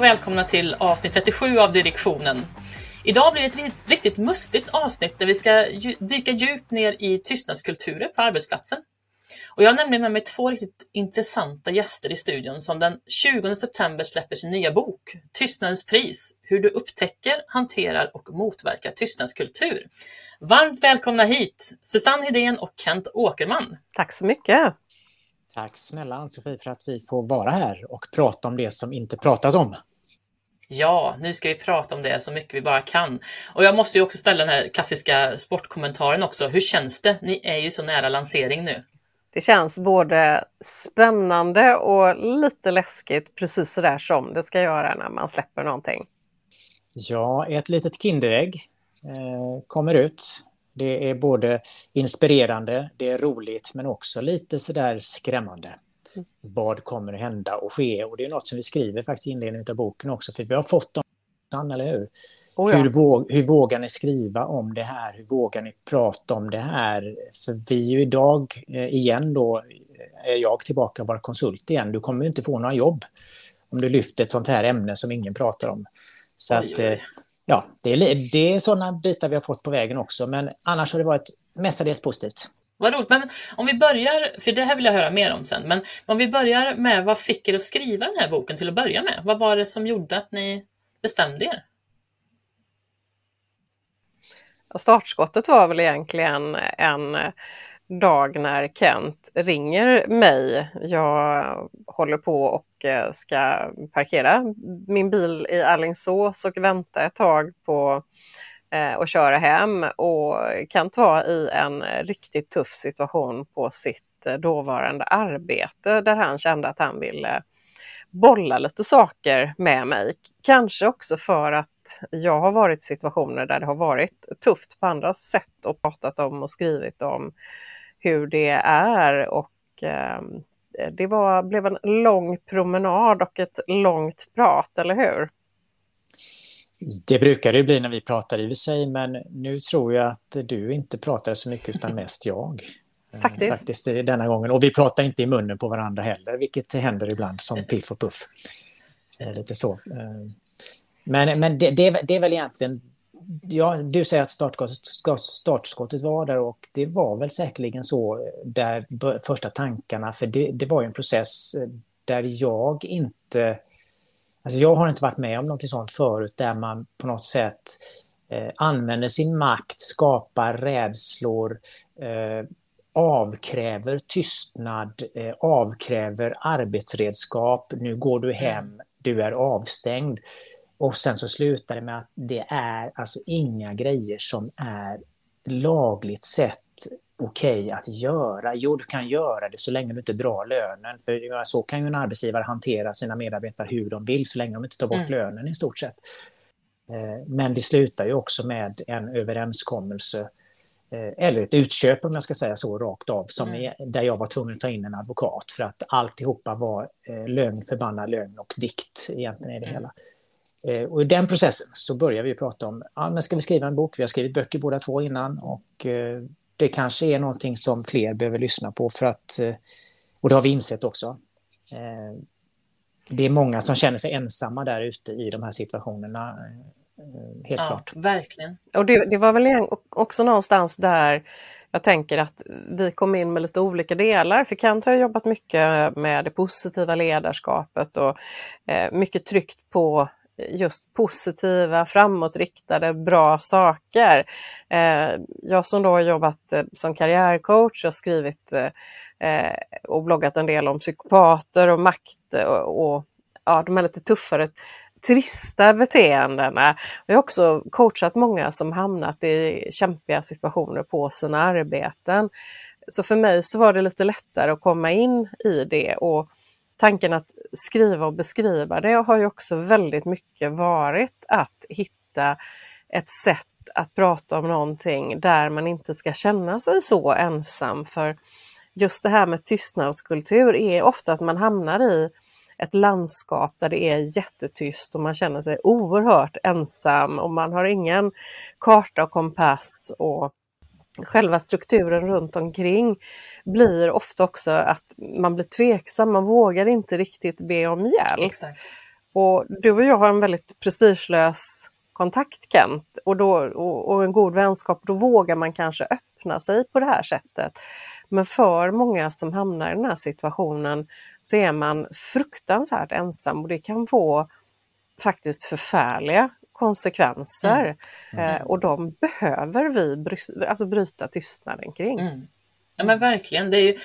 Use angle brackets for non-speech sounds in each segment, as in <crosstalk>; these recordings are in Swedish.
Och välkomna till avsnitt 37 av Direktionen. Idag blir det ett riktigt mustigt avsnitt där vi ska dyka djupt ner i tystnadskulturer på arbetsplatsen. Och jag har nämligen med mig två riktigt intressanta gäster i studion som den 20 september släpper sin nya bok Tystnadens pris, hur du upptäcker, hanterar och motverkar tystnadskultur. Varmt välkomna hit Susanne Hedén och Kent Åkerman. Tack så mycket. Tack snälla Ann-Sofie för att vi får vara här och prata om det som inte pratas om. Ja, nu ska vi prata om det så mycket vi bara kan. Och jag måste ju också ställa den här klassiska sportkommentaren också. Hur känns det? Ni är ju så nära lansering nu. Det känns både spännande och lite läskigt, precis så där som det ska göra när man släpper någonting. Ja, ett litet Kinderägg eh, kommer ut det är både inspirerande, det är roligt men också lite sådär skrämmande. Vad kommer att hända och ske? Och det är något som vi skriver faktiskt i inledningen av boken också, för vi har fått dem, eller hur? Oh ja. hur, våg, hur vågar ni skriva om det här? Hur vågar ni prata om det här? För vi är ju idag, eh, igen då, är jag tillbaka och vara konsult igen. Du kommer inte få några jobb om du lyfter ett sånt här ämne som ingen pratar om. Så oj, att, oj. Eh, ja, det är, det är sådana bitar vi har fått på vägen också, men annars har det varit mestadels positivt. Vad roligt, men om vi börjar, för det här vill jag höra mer om sen, men om vi börjar med vad fick er att skriva den här boken till att börja med? Vad var det som gjorde att ni bestämde er? Startskottet var väl egentligen en dag när Kent ringer mig. Jag håller på och eh, ska parkera min bil i Allingsås och vänta ett tag på Eh, och köra hem och Kent var i en riktigt tuff situation på sitt eh, dåvarande arbete där han kände att han ville bolla lite saker med mig. Kanske också för att jag har varit i situationer där det har varit tufft på andra sätt och pratat om och skrivit om hur det är och eh, det var, blev en lång promenad och ett långt prat, eller hur? Det brukar det bli när vi pratar i och sig, men nu tror jag att du inte pratar så mycket utan mest jag. Eh, faktiskt. Faktiskt denna gången. Och vi pratar inte i munnen på varandra heller, vilket händer ibland som piff och puff. Eh, lite så. Men, men det, det, det är väl egentligen ja, du säger att startskottet, startskottet var där och det var väl säkerligen så där första tankarna, för det, det var ju en process där jag inte... Alltså jag har inte varit med om något sånt förut där man på något sätt eh, använder sin makt, skapar rädslor, eh, avkräver tystnad, eh, avkräver arbetsredskap, nu går du hem, du är avstängd. Och sen så slutar det med att det är alltså inga grejer som är lagligt sett okej okay att göra. Jo, du kan göra det så länge du inte drar lönen. För så kan ju en arbetsgivare hantera sina medarbetare hur de vill, så länge de inte tar bort mm. lönen i stort sett. Eh, men det slutar ju också med en överenskommelse eh, eller ett utköp om jag ska säga så rakt av, som mm. är, där jag var tvungen att ta in en advokat för att alltihopa var eh, lögn, förbannad lögn och dikt egentligen i det mm. hela. Eh, och i den processen så börjar vi prata om, ja, men ska vi skriva en bok? Vi har skrivit böcker båda två innan och eh, det kanske är någonting som fler behöver lyssna på för att, eh, och det har vi insett också. Det är många som känner sig ensamma där ute i de här situationerna. Helt ja, klart. Verkligen. Och det, det var väl också någonstans där jag tänker att vi kom in med lite olika delar. För Kent har jobbat mycket med det positiva ledarskapet och mycket tryckt på just positiva, framåtriktade, bra saker. Eh, jag som då har jobbat eh, som karriärcoach, har skrivit eh, eh och bloggat en del om psykopater och makt eh, och, och ja, de här lite tuffare trista beteendena. Jag har också coachat många som hamnat i kämpiga situationer på sina arbeten. Så för mig så var det lite lättare att komma in i det och tanken att skriva och beskriva det har ju också väldigt mycket varit att hitta ett sätt att prata om någonting där man inte ska känna sig så ensam. För just det här med tystnadskultur är ofta att man hamnar i ett landskap där det är jättetyst och man känner sig oerhört ensam och man har ingen karta och kompass och själva strukturen runt omkring blir ofta också att man blir tveksam, man vågar inte riktigt be om hjälp. Exakt. Och du och jag har en väldigt prestigelös kontakt Kent och, då, och, och en god vänskap, då vågar man kanske öppna sig på det här sättet. Men för många som hamnar i den här situationen så är man fruktansvärt ensam och det kan få faktiskt förfärliga konsekvenser. Mm. Mm. och de behöver vi bry alltså bryta tystnaden kring. Mm. Ja men verkligen, det är ju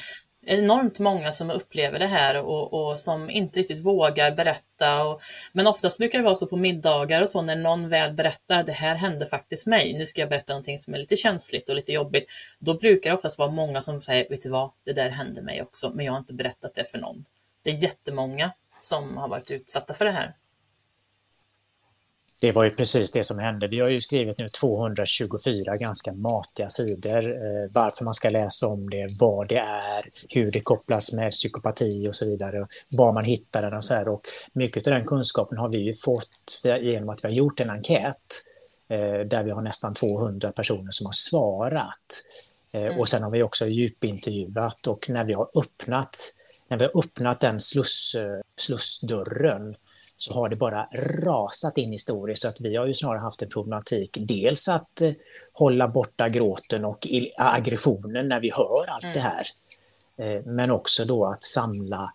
enormt många som upplever det här och, och som inte riktigt vågar berätta. Och, men oftast brukar det vara så på middagar och så när någon väl berättar det här hände faktiskt mig, nu ska jag berätta någonting som är lite känsligt och lite jobbigt. Då brukar det oftast vara många som säger, vet du vad, det där hände mig också, men jag har inte berättat det för någon. Det är jättemånga som har varit utsatta för det här. Det var ju precis det som hände. Vi har ju skrivit nu 224 ganska matiga sidor eh, varför man ska läsa om det, vad det är, hur det kopplas med psykopati och så vidare, var man hittar den och så här. Och mycket av den kunskapen har vi ju fått genom att vi har gjort en enkät eh, där vi har nästan 200 personer som har svarat. Eh, mm. Och sen har vi också djupintervjuat och när vi har öppnat, när vi har öppnat den sluss, slussdörren så har det bara rasat in historier så att vi har ju snarare haft en problematik. Dels att eh, hålla borta gråten och aggressionen när vi hör allt mm. det här. Eh, men också då att samla,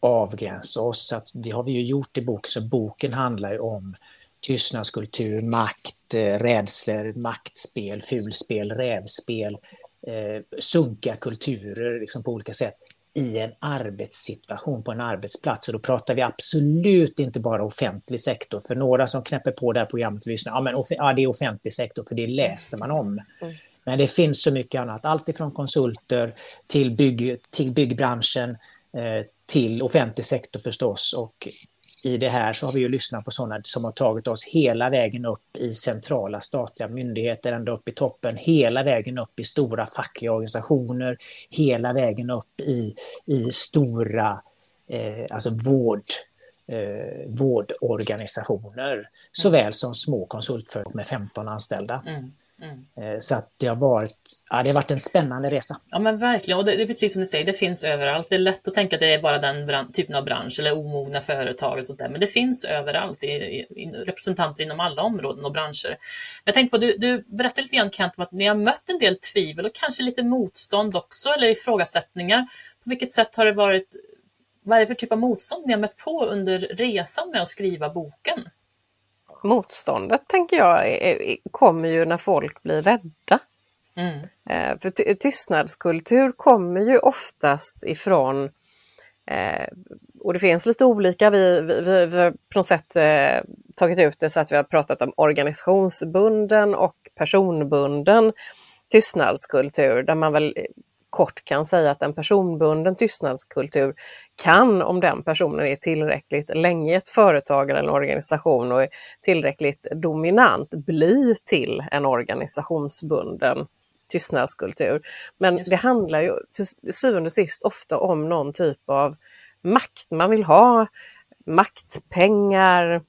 avgränsa oss. Så att det har vi ju gjort i boken. Så boken handlar ju om tystnadskultur, makt, eh, rädslor, maktspel, fulspel, rävspel, eh, sunkiga kulturer liksom på olika sätt i en arbetssituation på en arbetsplats. Och då pratar vi absolut inte bara offentlig sektor. För några som knäpper på det här programmet och lyssnar, ja, men ja, det är offentlig sektor för det läser man om. Mm. Men det finns så mycket annat, allt ifrån konsulter till, bygg, till byggbranschen, eh, till offentlig sektor förstås. Och i det här så har vi ju lyssnat på sådana som har tagit oss hela vägen upp i centrala statliga myndigheter, ända upp i toppen, hela vägen upp i stora fackliga organisationer, hela vägen upp i, i stora eh, alltså vård, eh, vårdorganisationer, såväl som små konsultföretag med 15 anställda. Mm, mm. Eh, så att det har, varit, ja, det har varit en spännande resa. Ja men verkligen, och det, det, är precis som du säger, det finns överallt. Det är lätt att tänka att det är bara den typen av bransch eller omogna företag och sånt där, men det finns överallt, i, i, representanter inom alla områden och branscher. Jag tänkte på, du, du berättade lite grann Kent om att ni har mött en del tvivel och kanske lite motstånd också, eller ifrågasättningar. På vilket sätt har det varit vad är det för typ av motstånd ni har mött på under resan med att skriva boken? Motståndet tänker jag kommer ju när folk blir rädda. Mm. Eh, för tystnadskultur kommer ju oftast ifrån eh, och det finns lite olika, vi, vi, vi, vi har på något sätt eh, tagit ut det så att vi har pratat om organisationsbunden och personbunden tystnadskultur där man väl kort kan säga att en personbunden tystnadskultur kan, om den personen är tillräckligt länge i ett företag eller en organisation och är tillräckligt dominant, bli till en organisationsbunden tystnadskultur. Men det handlar ju till syvende och sist ofta om någon typ av makt man vill ha, maktpengar,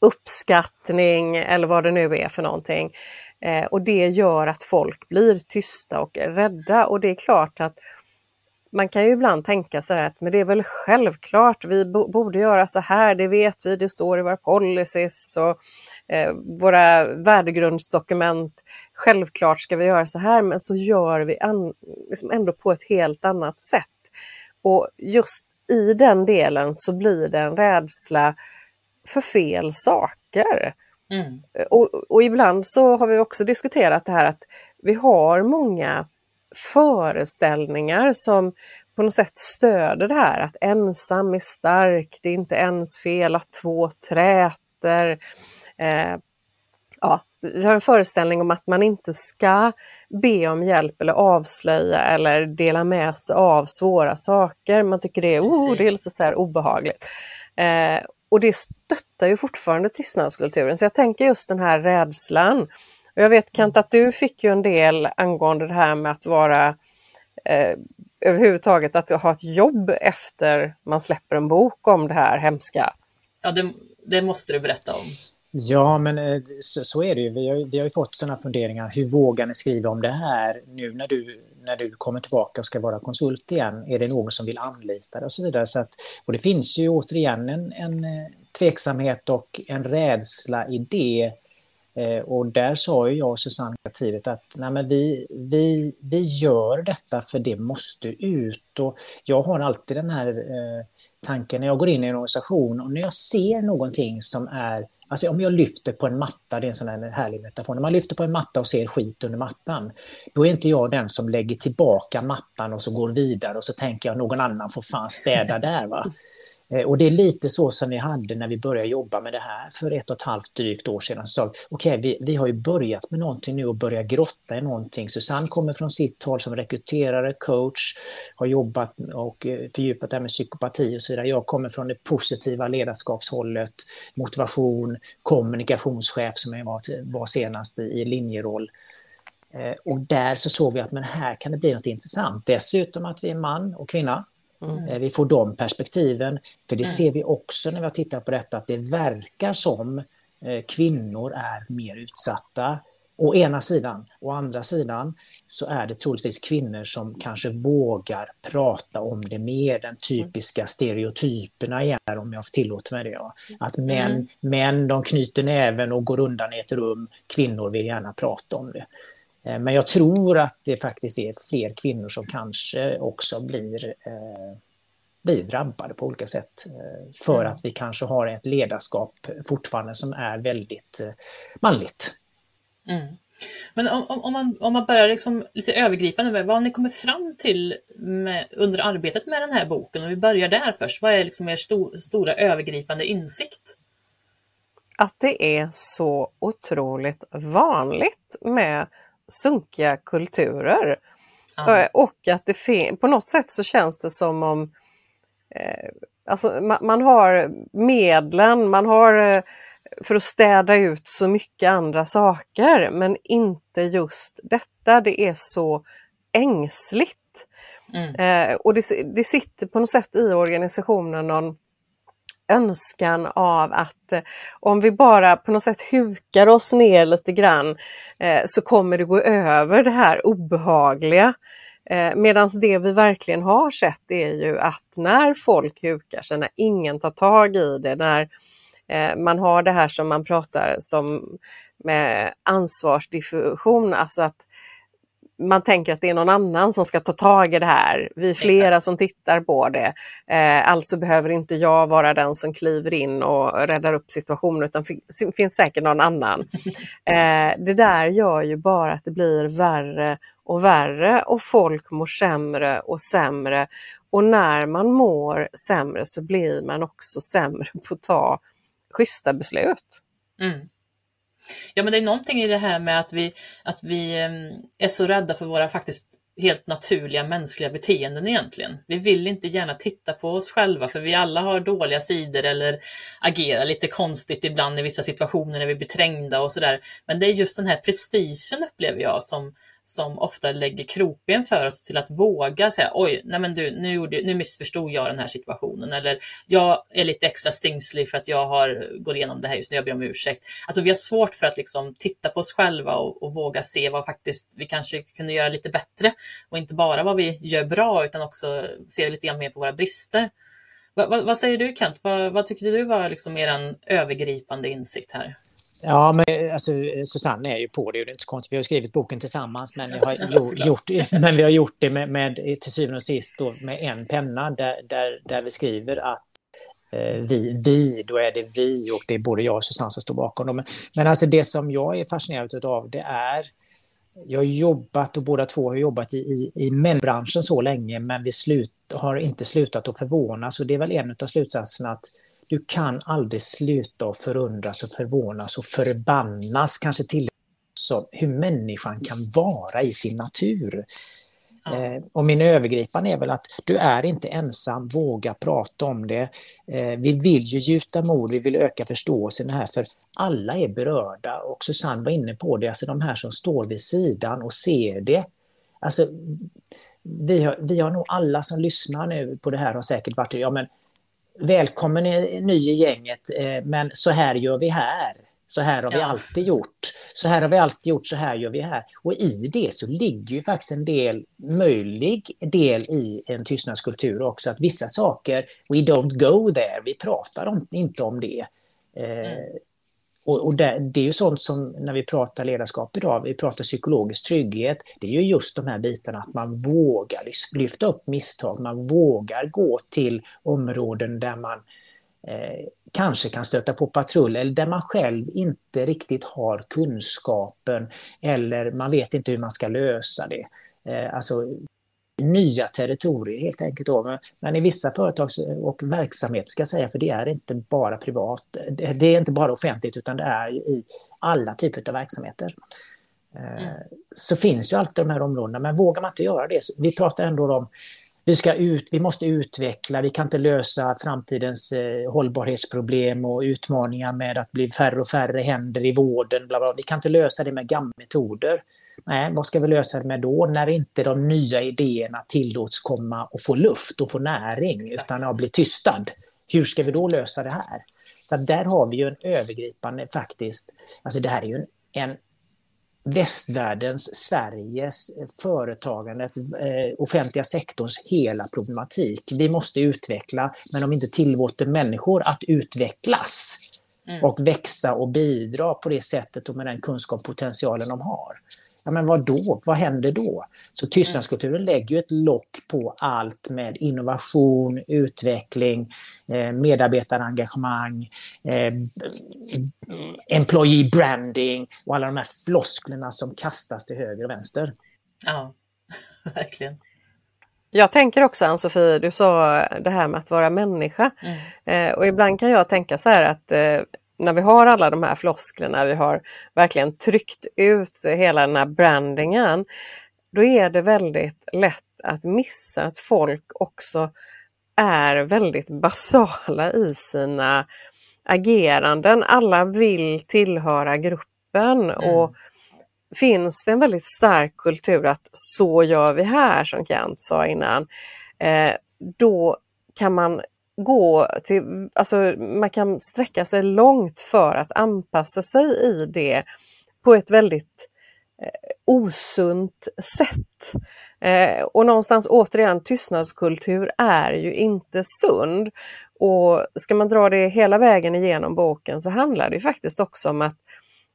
uppskattning eller vad det nu är för någonting. Eh, och det gör att folk blir tysta och rädda och det är klart att man kan ju ibland tänka så här att men det är väl självklart, vi borde göra så här, det vet vi, det står i våra policies och eh, våra värdegrundsdokument. Självklart ska vi göra så här, men så gör vi an, liksom ändå på ett helt annat sätt. Och just i den delen så blir det en rädsla för fel saker. Mm. Och, och, ibland så har vi också diskuterat det här att vi har många föreställningar som på något sätt stöder det här att ensam är stark, det är inte ens fel att två träter. Eh, ja, vi har en föreställning om att man inte ska be om hjälp eller avslöja eller dela med sig av svåra saker. Man tycker det är, oh, det är lite så här obehagligt. Eh, och det stöttar ju fortfarande tystnadskulturen. Så jag tänker just den här rädslan. Och jag vet Kent att du fick ju en del angående det här med att vara eh, överhuvudtaget att ha ett jobb efter man släpper en bok om det här hemska. Ja, det, det måste du berätta om. Ja, men eh, så, så, är det ju. Vi har, vi har ju fått sådana funderingar. Hur vågar ni skriva om det här nu när du, när du kommer tillbaka och ska vara konsult igen? Är det någon som vill anlita dig och så vidare? Så att, och det finns ju återigen en, en eh, tveksamhet och en rädsla i det. Eh, och där sa ju jag och Susanne tidigt att nej men vi, vi, vi gör detta för det måste ut. Och jag har alltid den här eh, tanken när jag går in i en organisation och när jag ser någonting som är Alltså om jag lyfter på en matta, det är en sån här härlig metafor, när man lyfter på en matta och ser skit under mattan, då är inte jag den som lägger tillbaka mattan och så går vidare och så tänker jag någon annan får fan städa där. Va? Eh, och det är lite så som vi hade när vi började jobba med det här för ett och ett halvt drygt år sedan. Så okej, okay, vi, vi har ju börjat med någonting nu och börjat grotta i någonting. Susanne kommer från sitt håll som rekryterare, coach, har jobbat och eh, fördjupat det här med psykopati och så vidare. Jag kommer från det positiva ledarskapshållet, motivation, kommunikationschef som jag var, var senast i linjeroll. Eh, och där så såg vi att men här kan det bli något intressant. Dessutom att vi är man och kvinna. Mm. Eh, vi får de perspektiven. För det mm. ser vi också när vi tittar på detta, att det verkar som eh, kvinnor är mer utsatta. Å ena sidan. Å andra sidan så är det troligtvis kvinnor som kanske vågar prata om det mer, den typiska stereotyperna igen, om jag tillåter mig det. Att män, mm. män de knyter näven och går undan i ett rum, kvinnor vill gärna prata om det. Eh, men jag tror att det faktiskt är fler kvinnor som kanske också blir, eh, blir drabbade på olika sätt. Eh, för mm. att vi kanske har ett ledarskap fortfarande som är väldigt eh, manligt. Mm. Men om, om, man, om man börjar liksom lite övergripande, vad har ni kommit fram till med, under arbetet med den här boken? Om vi börjar där först, vad är liksom er sto, stora övergripande insikt? Att det är så otroligt vanligt med sunkiga kulturer. Eh, och att det på något sätt så känns det som om eh, alltså man, man, har medlen, man har eh, för att städa ut så mycket andra saker men inte just detta. Det är så ängsligt. Mm. Eh, och det, det sitter på något sätt i organisationen någon önskan av att eh, om vi bara på något sätt hukar oss ner lite grann eh, så kommer det gå över det här obehagliga. Eh, Medan det vi verkligen har sett är ju att när folk hukar sig, när ingen tar tag i det, när man har det här som man pratar som med ansvarsdiffusion, alltså att man tänker att det är någon annan som ska ta tag i det här. Vi är flera Exakt. som tittar på det. Eh, alltså behöver inte jag vara den som kliver in och räddar upp situationen utan det finns säkert någon annan. <laughs> Eh, det där gör ju bara att det blir värre och värre och folk mår sämre och sämre. Och när man mår sämre så blir man också sämre på att ta schyssta beslut. Mm. Ja, men det är någonting i det här med att vi, att vi ehm, är så rädda för våra faktiskt helt naturliga mänskliga beteenden egentligen. Vi vill inte gärna titta på oss själva för vi alla har dåliga sidor eller agerar lite konstigt ibland i vissa situationer när vi blir trängda och sådär. Men det är just den här prestigen upplever jag som, som ofta lägger kroppen för oss till att våga säga oj, nej men du, nu, gjorde, nu missförstod jag den här situationen eller jag är lite extra stingslig för att jag har går igenom det här just nu, jag ber om ursäkt. Alltså vi har svårt för att liksom titta på oss själva och, och våga se vad faktiskt vi kanske kunde göra lite bättre och inte bara vad vi gör bra utan också se lite grann mer på våra brister. Va, va, vad säger du Kent? Va, vad tyckte du var liksom er övergripande insikt här? Ja, men alltså, Susanne är ju på det och det är inte så konstigt. Vi har skrivit boken tillsammans men vi har <laughs> gjort, gjort, <laughs> men vi har gjort det med, med till syvende och sist då, med en penna där, där, där vi skriver att eh, vi, vi, då är det vi och det är både jag och Susanne som står bakom dem. Men, men alltså det som jag är fascinerad av det är jag har jobbat och båda två har jobbat i, i, i människobranschen så länge men vi slut, har inte slutat att förvånas och det är väl en av slutsatserna att du kan aldrig sluta att förundras och förvånas och förbannas kanske till så hur människan kan vara i sin natur. Eh, och min övergripande är väl att du är inte ensam, våga prata om det. Eh, vi vill ju gjuta mod, vi vill öka förståelsen här för alla är berörda och Susanne var inne på det, alltså de här som står vid sidan och ser det. Alltså, vi har, vi har nog alla som lyssnar nu på det här har säkert varit, ja men välkommen ny i gänget, eh, men så här gör vi här. Så här har vi Ja. alltid gjort. Så här har vi alltid gjort, så här gör vi här. Och i det så ligger ju faktiskt en del möjlig del i en tystnadskultur också. Att vissa saker, we don't go there, vi pratar om, inte om det. Eh, och, och det, det är ju sånt som när vi pratar ledarskap idag, vi pratar psykologisk trygghet, det är ju just de här bitarna att man vågar lyfta upp misstag, man vågar gå till områden där man eh, kanske kan stöta på patrull eller där man själv inte riktigt har kunskapen eller man vet inte hur man ska lösa det. Eh, alltså nya territorier helt enkelt. Då. Men, i vissa företag och verksamheter ska jag säga, för det är inte bara privat, det, är inte bara offentligt utan det är i alla typer av verksamheter. Eh, Så finns ju alltid de här områdena, men vågar man inte göra det, vi pratar ändå om vi, ska ut, vi måste utveckla, vi kan inte lösa framtidens eh, hållbarhetsproblem och utmaningar med att bli färre och färre händer i vården. Bla bla. Vi kan inte lösa det med gamla metoder. Nej, vad ska vi lösa det med då när inte de nya idéerna tillåts komma och få luft och få näring Exakt. utan att bli tystad? Hur ska vi då lösa det här? Så att där har vi ju en övergripande faktiskt, alltså det här är ju en, en västvärldens, Sveriges, företagandet, eh, offentliga sektorns hela problematik. Vi måste utveckla, men om vi inte tillåter människor att utvecklas Mm. och växa och bidra på det sättet och med den kunskap och potentialen de har. Ja, men vad då? Vad händer då? Så tystnadskulturen lägger ju ett lock på allt med innovation, utveckling, eh, medarbetarengagemang, eh, employee branding och alla de här flosklerna som kastas till höger och vänster. Ja, <laughs> verkligen. Jag tänker också Ann-Sofie, du sa det här med att vara människa. Mm. Eh, och ibland kan jag tänka så här att när vi har alla de här flosklerna, vi har verkligen tryckt ut hela den här brandingen, då är det väldigt lätt att missa att folk också är väldigt basala i sina ageranden. Alla vill tillhöra gruppen och finns det en väldigt stark kultur att så gör vi här som Kent sa innan, eh, då kan man gå till, alltså man kan sträcka sig långt för att anpassa sig i det på ett väldigt eh, osunt sätt. Eh, och någonstans återigen, tystnadskultur är ju inte sund. Och ska man dra det hela vägen igenom boken så handlar det ju faktiskt också om att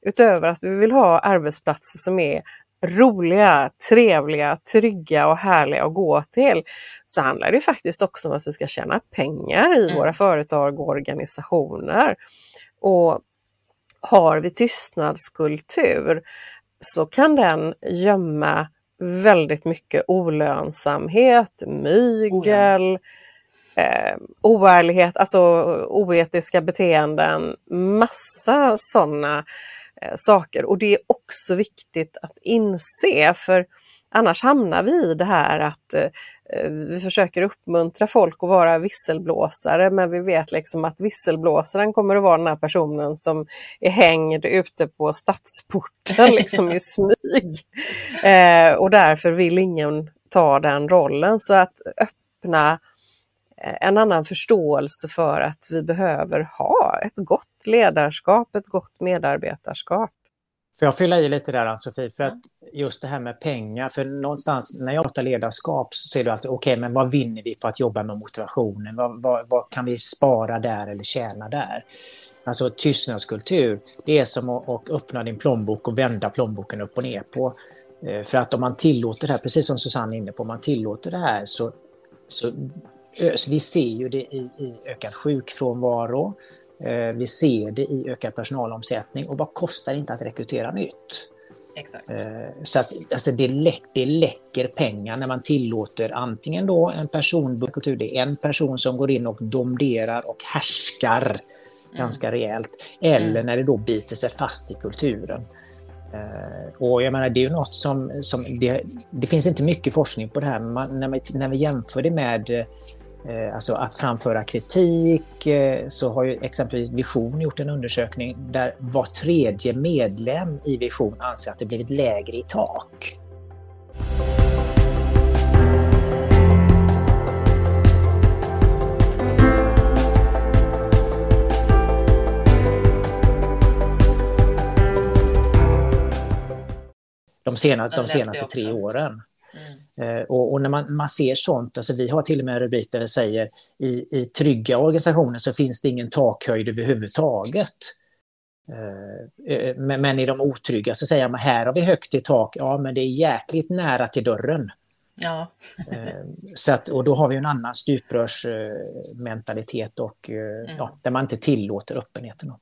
utöver att vi vill ha arbetsplatser som är roliga, trevliga, trygga och härliga att gå till, så handlar det faktiskt också om att vi ska tjäna pengar i Mm. våra företag och organisationer. Och har vi tystnadskultur så kan den gömma väldigt mycket olönsamhet, mygel, eh, oärlighet, alltså oetiska beteenden, massa sådana saker. Och det är också viktigt att inse för annars hamnar vi i det här att eh, vi försöker uppmuntra folk att vara visselblåsare men vi vet liksom att visselblåsaren kommer att vara den här personen som är hängd ute på stadsporten <laughs> liksom i smyg. Eh, och därför vill ingen ta den rollen. Så att öppna eh, en annan förståelse för att vi behöver ha ett gott ledarskap, ett gott medarbetarskap. Får jag fylla i lite där Ann-Sofie? För att just det här med pengar, för någonstans när jag pratar ledarskap så ser du alltid, okej, okay, men vad vinner vi på att jobba med motivationen? Vad, vad, vad kan vi spara där eller tjäna där? Alltså tystnadskultur, det är som att, att öppna din plånbok och vända plånboken upp och ner på. Eh, För att om man tillåter det här, precis som Susanne är inne på, om man tillåter det här så, så, så vi ser ju det i, i ökad sjukfrånvaro, Eh, Vi ser det i ökad personalomsättning och vad kostar det inte att rekrytera nytt? Exakt. Eh, Så att alltså det, läck, det läcker pengar när man tillåter antingen då en personkultur, det är en person som går in och domderar och härskar ganska rejält, eller Mm. när det då biter sig fast i kulturen. Eh, Och jag menar, det är ju något som, som det, det finns inte mycket forskning på det här, men man, när, vi, när vi jämför det med eh, Eh, alltså att framföra kritik eh, så har ju exempelvis Vision gjort en undersökning där var tredje medlem i Vision anser att det blivit lägre i tak. De senaste, de senaste tre åren. Mm. Eh, och, och, när man, man ser sånt, alltså vi har till och med en rubrik där det säger i, i trygga organisationer så finns det ingen takhöjd överhuvudtaget. Eh, eh, men, men i de otrygga så säger man här har vi högt i tak, ja men det är jäkligt nära till dörren. Ja. så att, och då har vi en annan stuprörsmentalitet och mm. ja, där man inte tillåter öppenheten.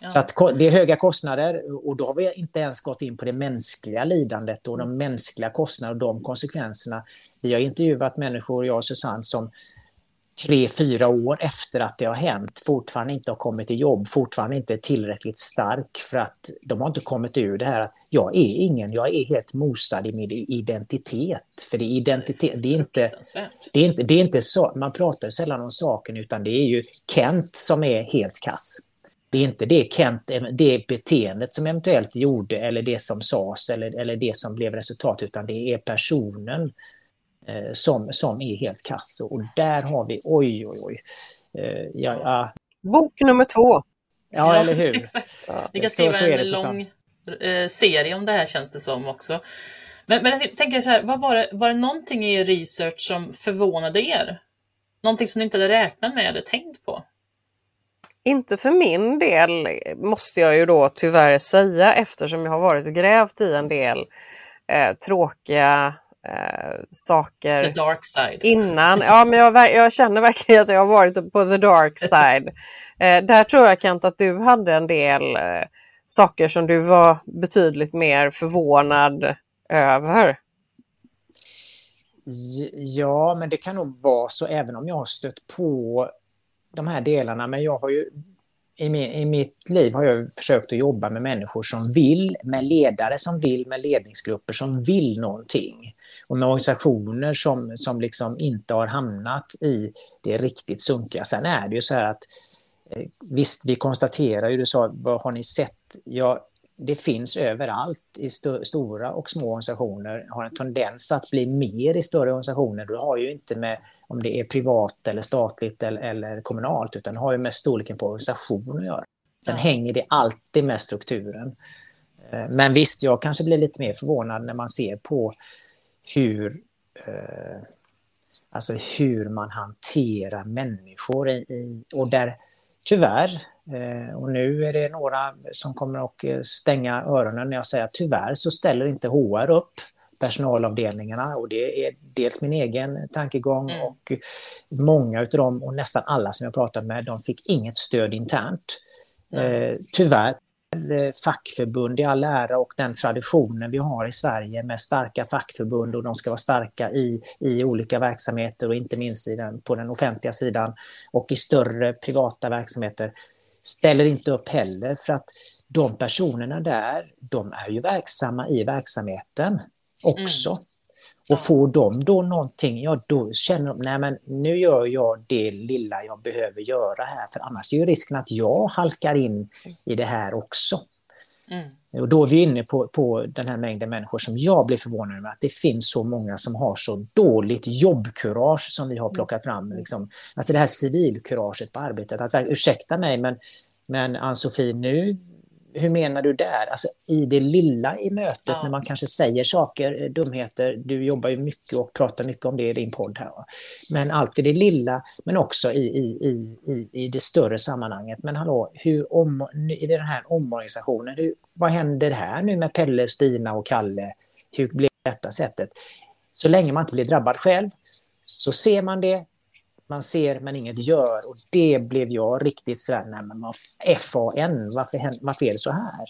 Ja. Så att det är höga kostnader och då har vi inte ens gått in på det mänskliga lidandet och de mänskliga kostnaderna och de konsekvenserna. Vi har intervjuat människor, jag och Susanne, som tre, fyra år efter att det har hänt fortfarande inte har kommit till jobb, fortfarande inte är tillräckligt stark för att de har inte kommit ur det här att jag är ingen, jag är helt mosad i min identitet. För det är identitet, det är inte, det är inte, det är inte så, man pratar sällan om saken utan det är ju Kent som är helt kass. Det är inte det Kent, det beteendet som eventuellt gjorde eller det som sades eller, eller det som blev resultat utan det är personen eh, som, som är helt kass. Och där har vi, oj oj oj. Eh, ja, ja. Bok nummer två. Ja, eller hur. Exakt. Ja, Vi kan skriva så, så en lång eh, serie om det här känns det som också. Men, men jag tänker så här, vad var, det, var det någonting i research som förvånade er? Någonting som ni inte hade räknat med eller tänkt på? Inte för min del måste jag ju då tyvärr säga eftersom jag har varit och grävt i en del eh, tråkiga eh, saker the dark side. innan. Ja, men jag, jag, känner verkligen att jag har varit på the dark <laughs> side. Eh, där tror jag Kent att du hade en del eh, saker som du var betydligt mer förvånad över. Ja, men det kan nog vara så även om jag har stött på de här delarna. Men jag har ju i, min, i mitt liv har jag försökt att jobba med människor som vill, med ledare som vill, med ledningsgrupper som vill någonting. Och med organisationer som, som liksom inte har hamnat i det riktigt sunkiga. Sen är det ju så här att eh, visst, vi konstaterar ju, du sa, vad har ni sett? Ja, det finns överallt i st stora och små organisationer, har en tendens att bli mer i större organisationer. Du har ju inte med om det är privat eller statligt eller, eller kommunalt, utan det har ju med storleken på organisationen att göra. Sen ja. hänger det alltid med strukturen. Eh, men visst, jag kanske blir lite mer förvånad när man ser på hur, eh, alltså hur man hanterar människor i, och där tyvärr, och nu är det några som kommer att stänga öronen när jag säger att tyvärr så ställer inte HR upp personalavdelningarna och det är dels min egen tankegång mm. och många av dem och nästan alla som jag pratat med, de fick inget stöd internt. Mm. Eh, tyvärr eh, fackförbund i all ära och den traditionen vi har i Sverige med starka fackförbund och de ska vara starka i, i olika verksamheter och inte minst i den, på den offentliga sidan och i större privata verksamheter ställer inte upp heller för att de personerna där, de är ju verksamma i verksamheten också. Mm. Och får de då någonting, ja då känner de, nej men nu gör jag det lilla jag behöver göra här, för annars är ju risken att jag halkar in i det här också. Mm. Och då är vi inne på, på den här mängden människor som jag blir förvånad över, att det finns så många som har så dåligt jobbkurage som vi har plockat fram. Mm. Liksom. Alltså det här civilkuraget på arbetet, att ursäkta mig men, men Ann-Sofie, nu hur menar du där? Alltså i det lilla i mötet ja. när man kanske säger saker, eh, dumheter. Du jobbar ju mycket och pratar mycket om det i din podd här. Men alltid det lilla, men också i, i, i, i det större sammanhanget. Men hallå, hur om, i den här omorganisationen, hur, vad händer här nu med Pelle, Stina och Kalle? Hur blir detta sättet? Så länge man inte blir drabbad själv så ser man det, man ser men inget gör. Och det blev jag riktigt sådär, nej men FAN, varför, varför är det så här?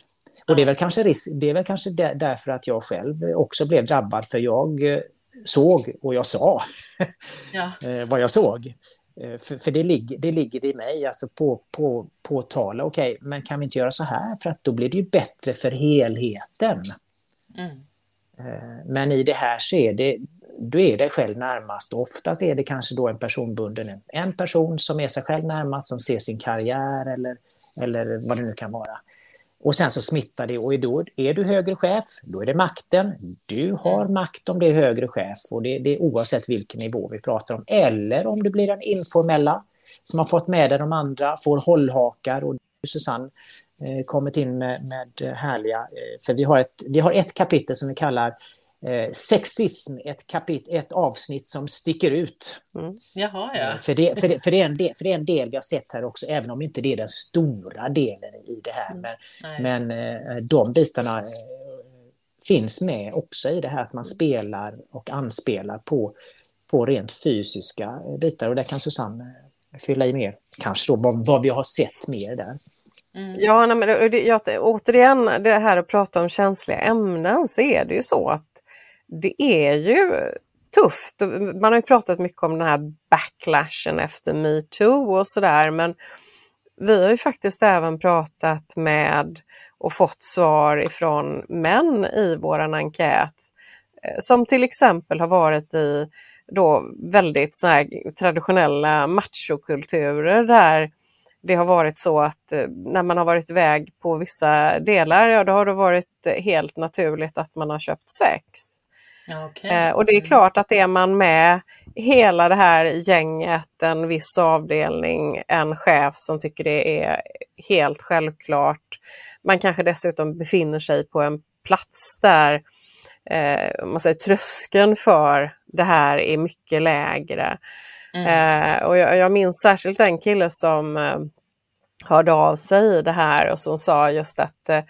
Och det är väl kanske, risk, det är väl kanske därför att jag själv också blev drabbad, för jag eh, såg och jag sa <laughs> ja. Eh, vad jag såg. Eh, för, för det, ligger, det ligger i mig, alltså på, på, påtala, okej, okay, men kan vi inte göra så här för att då blir det ju bättre för helheten. Mm. Men i det här så är det, du är dig själv närmast. oftast är det kanske då en personbunden, en person som är sig själv närmast, som ser sin karriär eller, eller vad det nu kan vara. Och sen så smittar det och då är du högre chef, då är det makten. Du har makt om det är högre chef och det, det är oavsett vilken nivå vi pratar om. Eller om det blir den informella som har fått med dig de andra, får hållhakar och Susanne eh, kommit in med, med härliga, eh, för vi har, ett, vi har ett kapitel som vi kallar eh, sexism, ett, kapit ett avsnitt som sticker ut. Mm. Jaha, ja. För det, för, det, för, det är en del, för det är en del vi har sett här också, även om inte det är den stora delen i det här. Men, men eh, de bitarna eh, finns med också i det här att man spelar och anspelar på, på rent fysiska bitar. Och där kan Susanne eh, fylla i mer, kanske då vad, vad vi har sett mer där. Mm. Ja, nej, men det, jag, återigen det här att prata om känsliga ämnen så är det ju så att det är ju tufft. Man har ju pratat mycket om den här backlashen efter metoo och sådär men vi har ju faktiskt även pratat med och fått svar ifrån män i våran enkät eh, som till exempel har varit i då väldigt så här traditionella machokulturer där det har varit så att eh, när man har varit iväg på vissa delar, ja då har det varit eh, helt naturligt att man har köpt sex. Okay. Eh, och det är mm. klart att är man med hela det här gänget, en viss avdelning, en chef som tycker det är helt självklart. Man kanske dessutom befinner sig på en plats där eh, man säger, tröskeln för det här är mycket lägre. Mm. Eh, och jag, jag minns särskilt en kille som eh, hörde av sig i det här och som sa just att eh,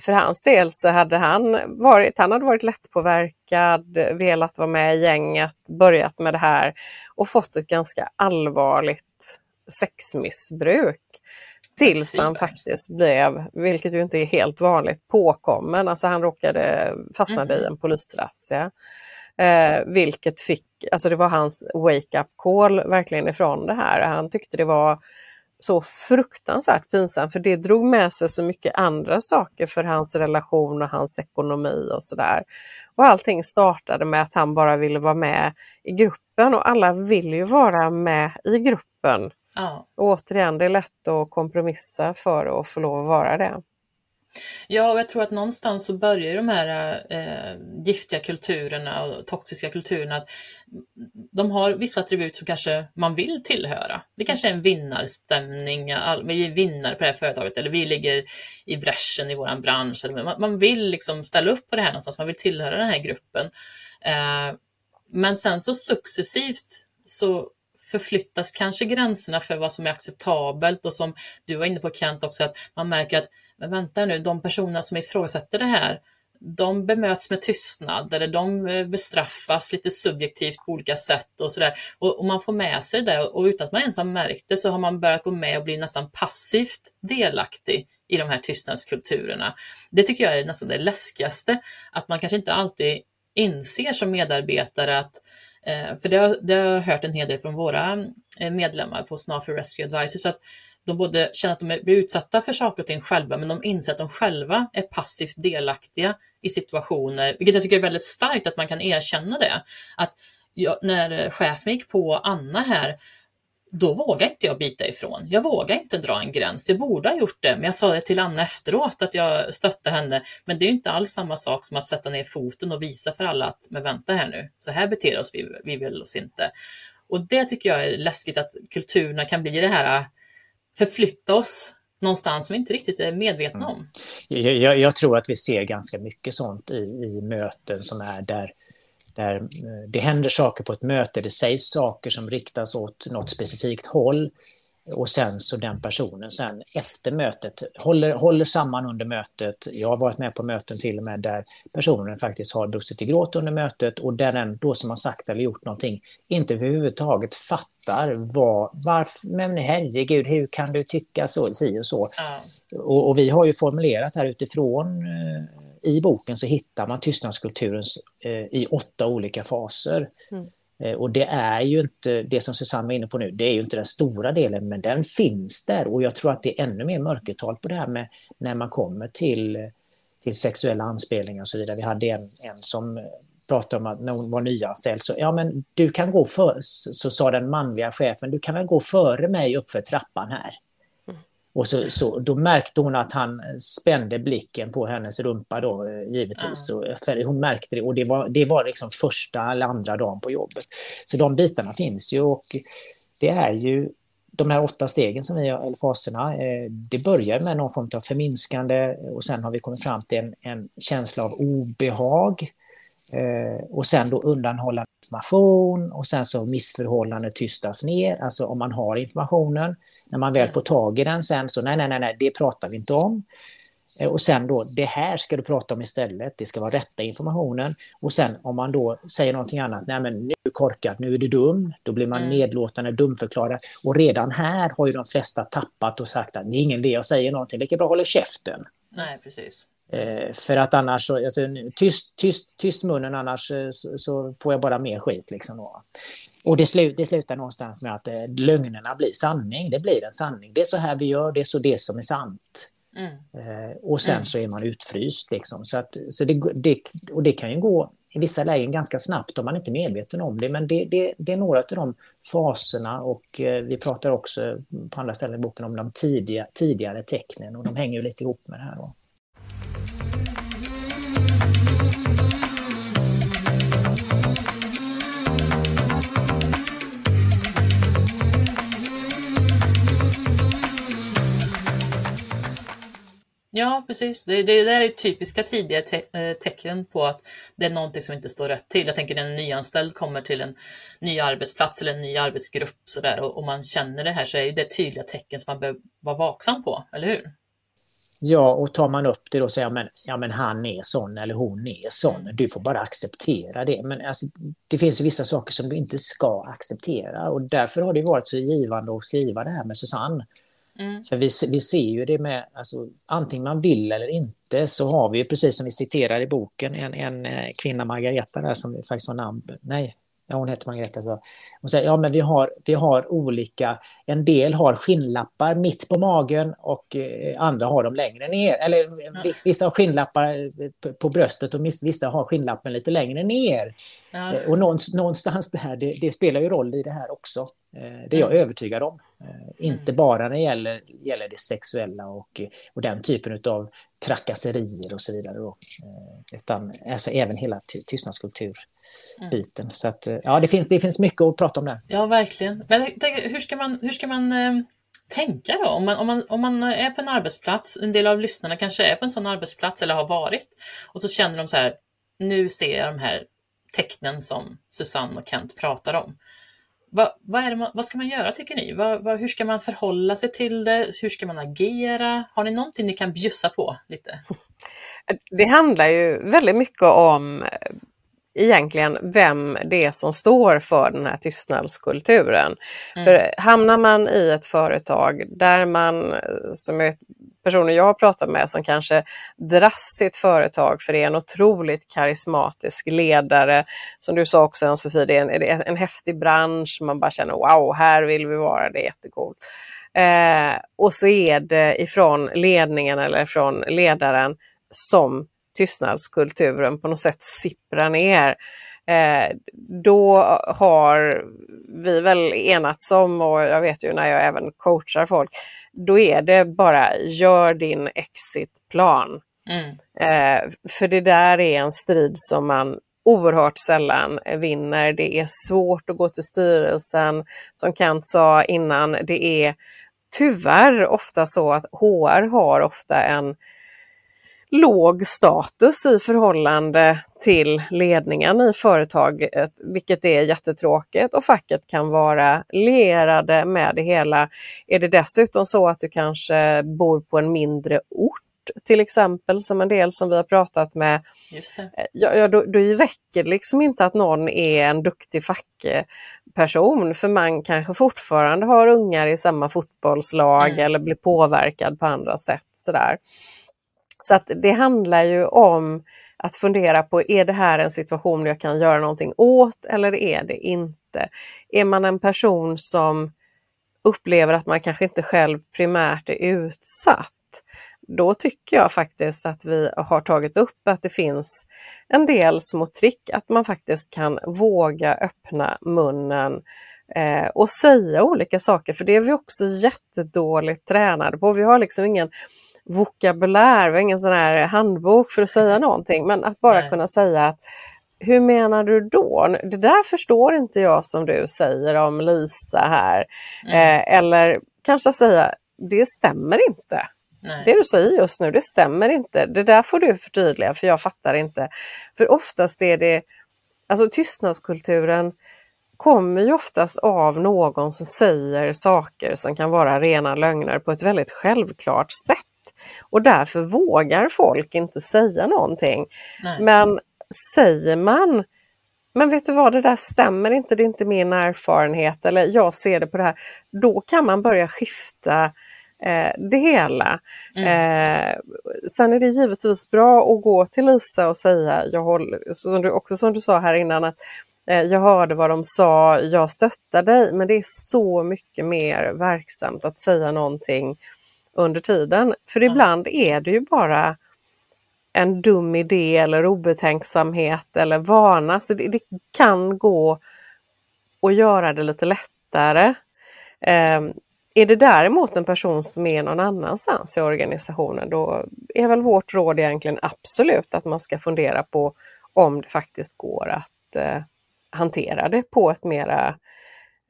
för hans del så hade han varit, han hade varit lättpåverkad, velat vara med i gänget, börjat med det här och fått ett ganska allvarligt sexmissbruk. Tills han faktiskt blev, vilket ju inte är helt vanligt, påkommen. Alltså han råkade fastnade mm. i en polisrazzia. Eh, vilket fick, alltså det var hans wake-up call verkligen ifrån det här. Han tyckte det var så fruktansvärt pinsamt för det drog med sig så mycket andra saker för hans relation och hans ekonomi och sådär. Och allting startade med att han bara ville vara med i gruppen och alla vill ju vara med i gruppen. Ja. Och återigen, det är lätt att kompromissa för att få lov att vara det. Ja, och jag tror att någonstans så börjar de här eh, giftiga kulturerna och toxiska kulturerna, att de har vissa attribut som kanske man vill tillhöra. Det kanske är en vinnarstämning, vi är vinnare på det här företaget eller vi ligger i bräschen i vår bransch. Eller man, vill liksom ställa upp på det här någonstans, man vill tillhöra den här gruppen. Eh, men sen så successivt så förflyttas kanske gränserna för vad som är acceptabelt och som du var inne på Kent också, att man märker att men vänta nu, de personer som ifrågasätter det här, de bemöts med tystnad eller de eh, bestraffas lite subjektivt på olika sätt och sådär. Och, och, man får med sig det och utan att man ens har märkt det så har man börjat gå med och bli nästan passivt delaktig i de här tystnadskulturerna. Det tycker jag är nästan det läskigaste, att man kanske inte alltid inser som medarbetare att eh, för det har, det har jag hört en hel del från våra eh, medlemmar på Snafu Rescue Advisors, att de både känner att de blir utsatta för saker och ting själva, men de inser att de själva är passivt delaktiga i situationer, vilket jag tycker är väldigt starkt att man kan erkänna det. Att jag, när chefen gick på Anna här, då vågade inte jag bita ifrån. Jag vågade inte dra en gräns. Jag borde ha gjort det, men jag sa det till Anna efteråt att jag stötte henne. Men det är inte alls samma sak som att sätta ner foten och visa för alla att men vänta här nu, så här beter oss vi, vi vill oss inte. Och det tycker jag är läskigt att kulturerna kan bli det här förflytta oss någonstans som vi inte riktigt är medvetna om. Jag, jag, jag, tror att vi ser ganska mycket sånt i, i möten som är där, där eh, det händer saker på ett möte, det sägs saker som riktas åt något specifikt håll och sen så den personen sen efter mötet håller, håller samman under mötet. Jag har varit med på möten till och med där personen faktiskt har brustit i gråt under mötet och där den då som har sagt eller gjort någonting inte överhuvudtaget fattar vad, varför, men herregud, hur kan du tycka så, si och så. Mm. Och, och, vi har ju formulerat här utifrån eh, i boken så hittar man tystnadskulturen eh, i åtta olika faser. Mm. Eh, och det är ju inte, det som Susanne var inne på nu, det är ju inte den stora delen, men den finns där. Och jag tror att det är ännu mer mörkertal på det här med när man kommer till, till sexuella anspelningar och så vidare. Vi hade en, en som pratade om att när hon var nyanställd, så ja men du kan gå för, så sa den manliga chefen, du kan väl gå före mig uppför trappan här. Och så, så, då märkte hon att han spände blicken på hennes rumpa då, eh, givetvis. Mm. Och, för hon märkte det och det var, det var liksom första eller andra dagen på jobbet. Så de bitarna finns ju och det är ju de här åtta stegen som vi har, eller faserna, eh, det börjar med någon form av förminskande och sen har vi kommit fram till en, en känsla av obehag. Eh, och sen då undanhålla information och sen så missförhållande tystas ner, alltså om man har informationen. När man väl får tag i den sen så nej, nej, nej, nej det pratar vi inte om. Eh, och sen då, det här ska du prata om istället, det ska vara rätta informationen. Och sen om man då säger någonting annat, nej men nu är du korkad, nu är du dum, då blir man mm. nedlåtande, dumförklarad. Och redan här har ju de flesta tappat och sagt att det är ingen idé jag säger någonting, lika bra håller käften. Nej, precis. Eh, för att annars, så, alltså, tyst, tyst, tyst munnen annars eh, så, så, får jag bara mer skit. Liksom då. Och det, slut, det slutar någonstans med att eh, lögnerna blir sanning. Det blir en sanning. Det är så här vi gör, det är så det som är sant. Mm. Eh, och sen mm. så är man utfryst. Liksom. Så att, så det, det, och det kan ju gå i vissa lägen ganska snabbt om man inte är medveten om det. Men det, det, det är några av de faserna och eh, vi pratar också på andra ställen i boken om de tidiga, tidigare tecknen och de hänger ju lite ihop med det här. Då. Ja, precis. Det, det, det är typiska tidiga te eh, tecken på att det är någonting som inte står rätt till. Jag tänker när en nyanställd kommer till en ny arbetsplats eller en ny arbetsgrupp så där, och, och man känner det här så är det tydliga tecken som man behöver vara vaksam på, eller hur? Ja, och tar man upp det då och säger men, ja, men han är sån eller hon är sån. Du får bara acceptera det. Men alltså, det finns ju vissa saker som du inte ska acceptera och därför har det varit så givande att skriva det här med Susanne. Mm. För vi, vi ser ju det med, alltså, antingen man vill eller inte, så har vi ju precis som vi citerar i boken, en, en eh, kvinna, Margareta, där, som faktiskt har namn, nej, ja, hon heter Margareta. Så. Hon säger, ja men vi har, vi har olika, en del har skinnlappar mitt på magen och eh, andra har dem längre ner. Eller mm. vissa har skinnlappar eh, på, på bröstet och vissa har skinnlappen lite längre ner. Mm. Och någonstans, någonstans det här, det, spelar ju roll i det här också. Det är jag mm. övertygad om. Eh, inte mm. bara när det gäller, gäller det sexuella och, och den typen av trakasserier och så vidare. Då. Eh, utan alltså även hela tystnadskulturbiten. Mm. Så att, ja, det finns, det finns mycket att prata om där. Ja, verkligen. Men hur ska man, hur ska man eh, tänka då? Om man, om, man, om man är på en arbetsplats, en del av lyssnarna kanske är på en sån arbetsplats eller har varit, och så känner de så här, nu ser jag de här tecknen som Susanne och Kent pratar om. Vad, vad, är man, vad ska man göra tycker ni? Vad, vad, hur ska man förhålla sig till det? Hur ska man agera? Har ni någonting ni kan bjussa på lite? Det handlar ju väldigt mycket om egentligen vem det är som står för den här tystnadskulturen. Mm. För hamnar man i ett företag där man, som är personer jag har pratat med som kanske dras till ett företag för det är en otroligt karismatisk ledare. Som du sa också Ann-Sofie, det är en, en häftig bransch, man bara känner wow, här vill vi vara, det är jättecoolt. Eh, och så är det ifrån ledningen eller från ledaren som tystnadskulturen på något sätt sipprar ner. Eh, då har vi väl enats om, och jag vet ju när jag även coachar folk, då är det bara gör din exitplan. Mm. Eh, för det där är en strid som man oerhört sällan vinner. Det är svårt att gå till styrelsen. Som Kent sa innan, det är tyvärr ofta så att HR har ofta en låg status i förhållande till ledningen i företaget, vilket är jättetråkigt och facket kan vara lierade med det hela. Är det dessutom så att du kanske bor på en mindre ort till exempel, som en del som vi har pratat med, ja, ja, då, då räcker det liksom inte att någon är en duktig fackperson, för man kanske fortfarande har ungar i samma fotbollslag mm. eller blir påverkad på andra sätt. Sådär. Så att det handlar ju om att fundera på, är det här en situation jag kan göra någonting åt eller är det inte? Är man en person som upplever att man kanske inte själv primärt är utsatt, då tycker jag faktiskt att vi har tagit upp att det finns en del små trick, att man faktiskt kan våga öppna munnen eh, och säga olika saker, för det är vi också jättedåligt tränade på. Vi har liksom ingen vokabulär, vi har ingen sån här handbok för att säga någonting, men att bara Nej. kunna säga att hur menar du då? Det där förstår inte jag som du säger om Lisa här. Mm. Eh, eller kanske säga, det stämmer inte. Nej. Det du säger just nu, det stämmer inte. Det där får du förtydliga för jag fattar inte. För oftast är det, alltså tystnadskulturen kommer ju oftast av någon som säger saker som kan vara rena lögner på ett väldigt självklart sätt. Och därför vågar folk inte säga någonting. Nej. Men säger man men vet du vad, det där stämmer inte, det är inte min erfarenhet eller jag ser det på det här. Då kan man börja skifta eh, det hela. Mm. Eh, sen är det givetvis bra att gå till Lisa och säga, jag håller, som du, också som du sa här innan, att eh, jag hörde vad de sa, jag stöttar dig, men det är så mycket mer verksamt att säga någonting under tiden. För ibland är det ju bara en dum idé eller obetänksamhet eller vana. Så det, det kan gå att göra det lite lättare. Eh, är det däremot en person som är någon annanstans i organisationen då är väl vårt råd egentligen absolut att man ska fundera på om det faktiskt går att eh, hantera det på ett mera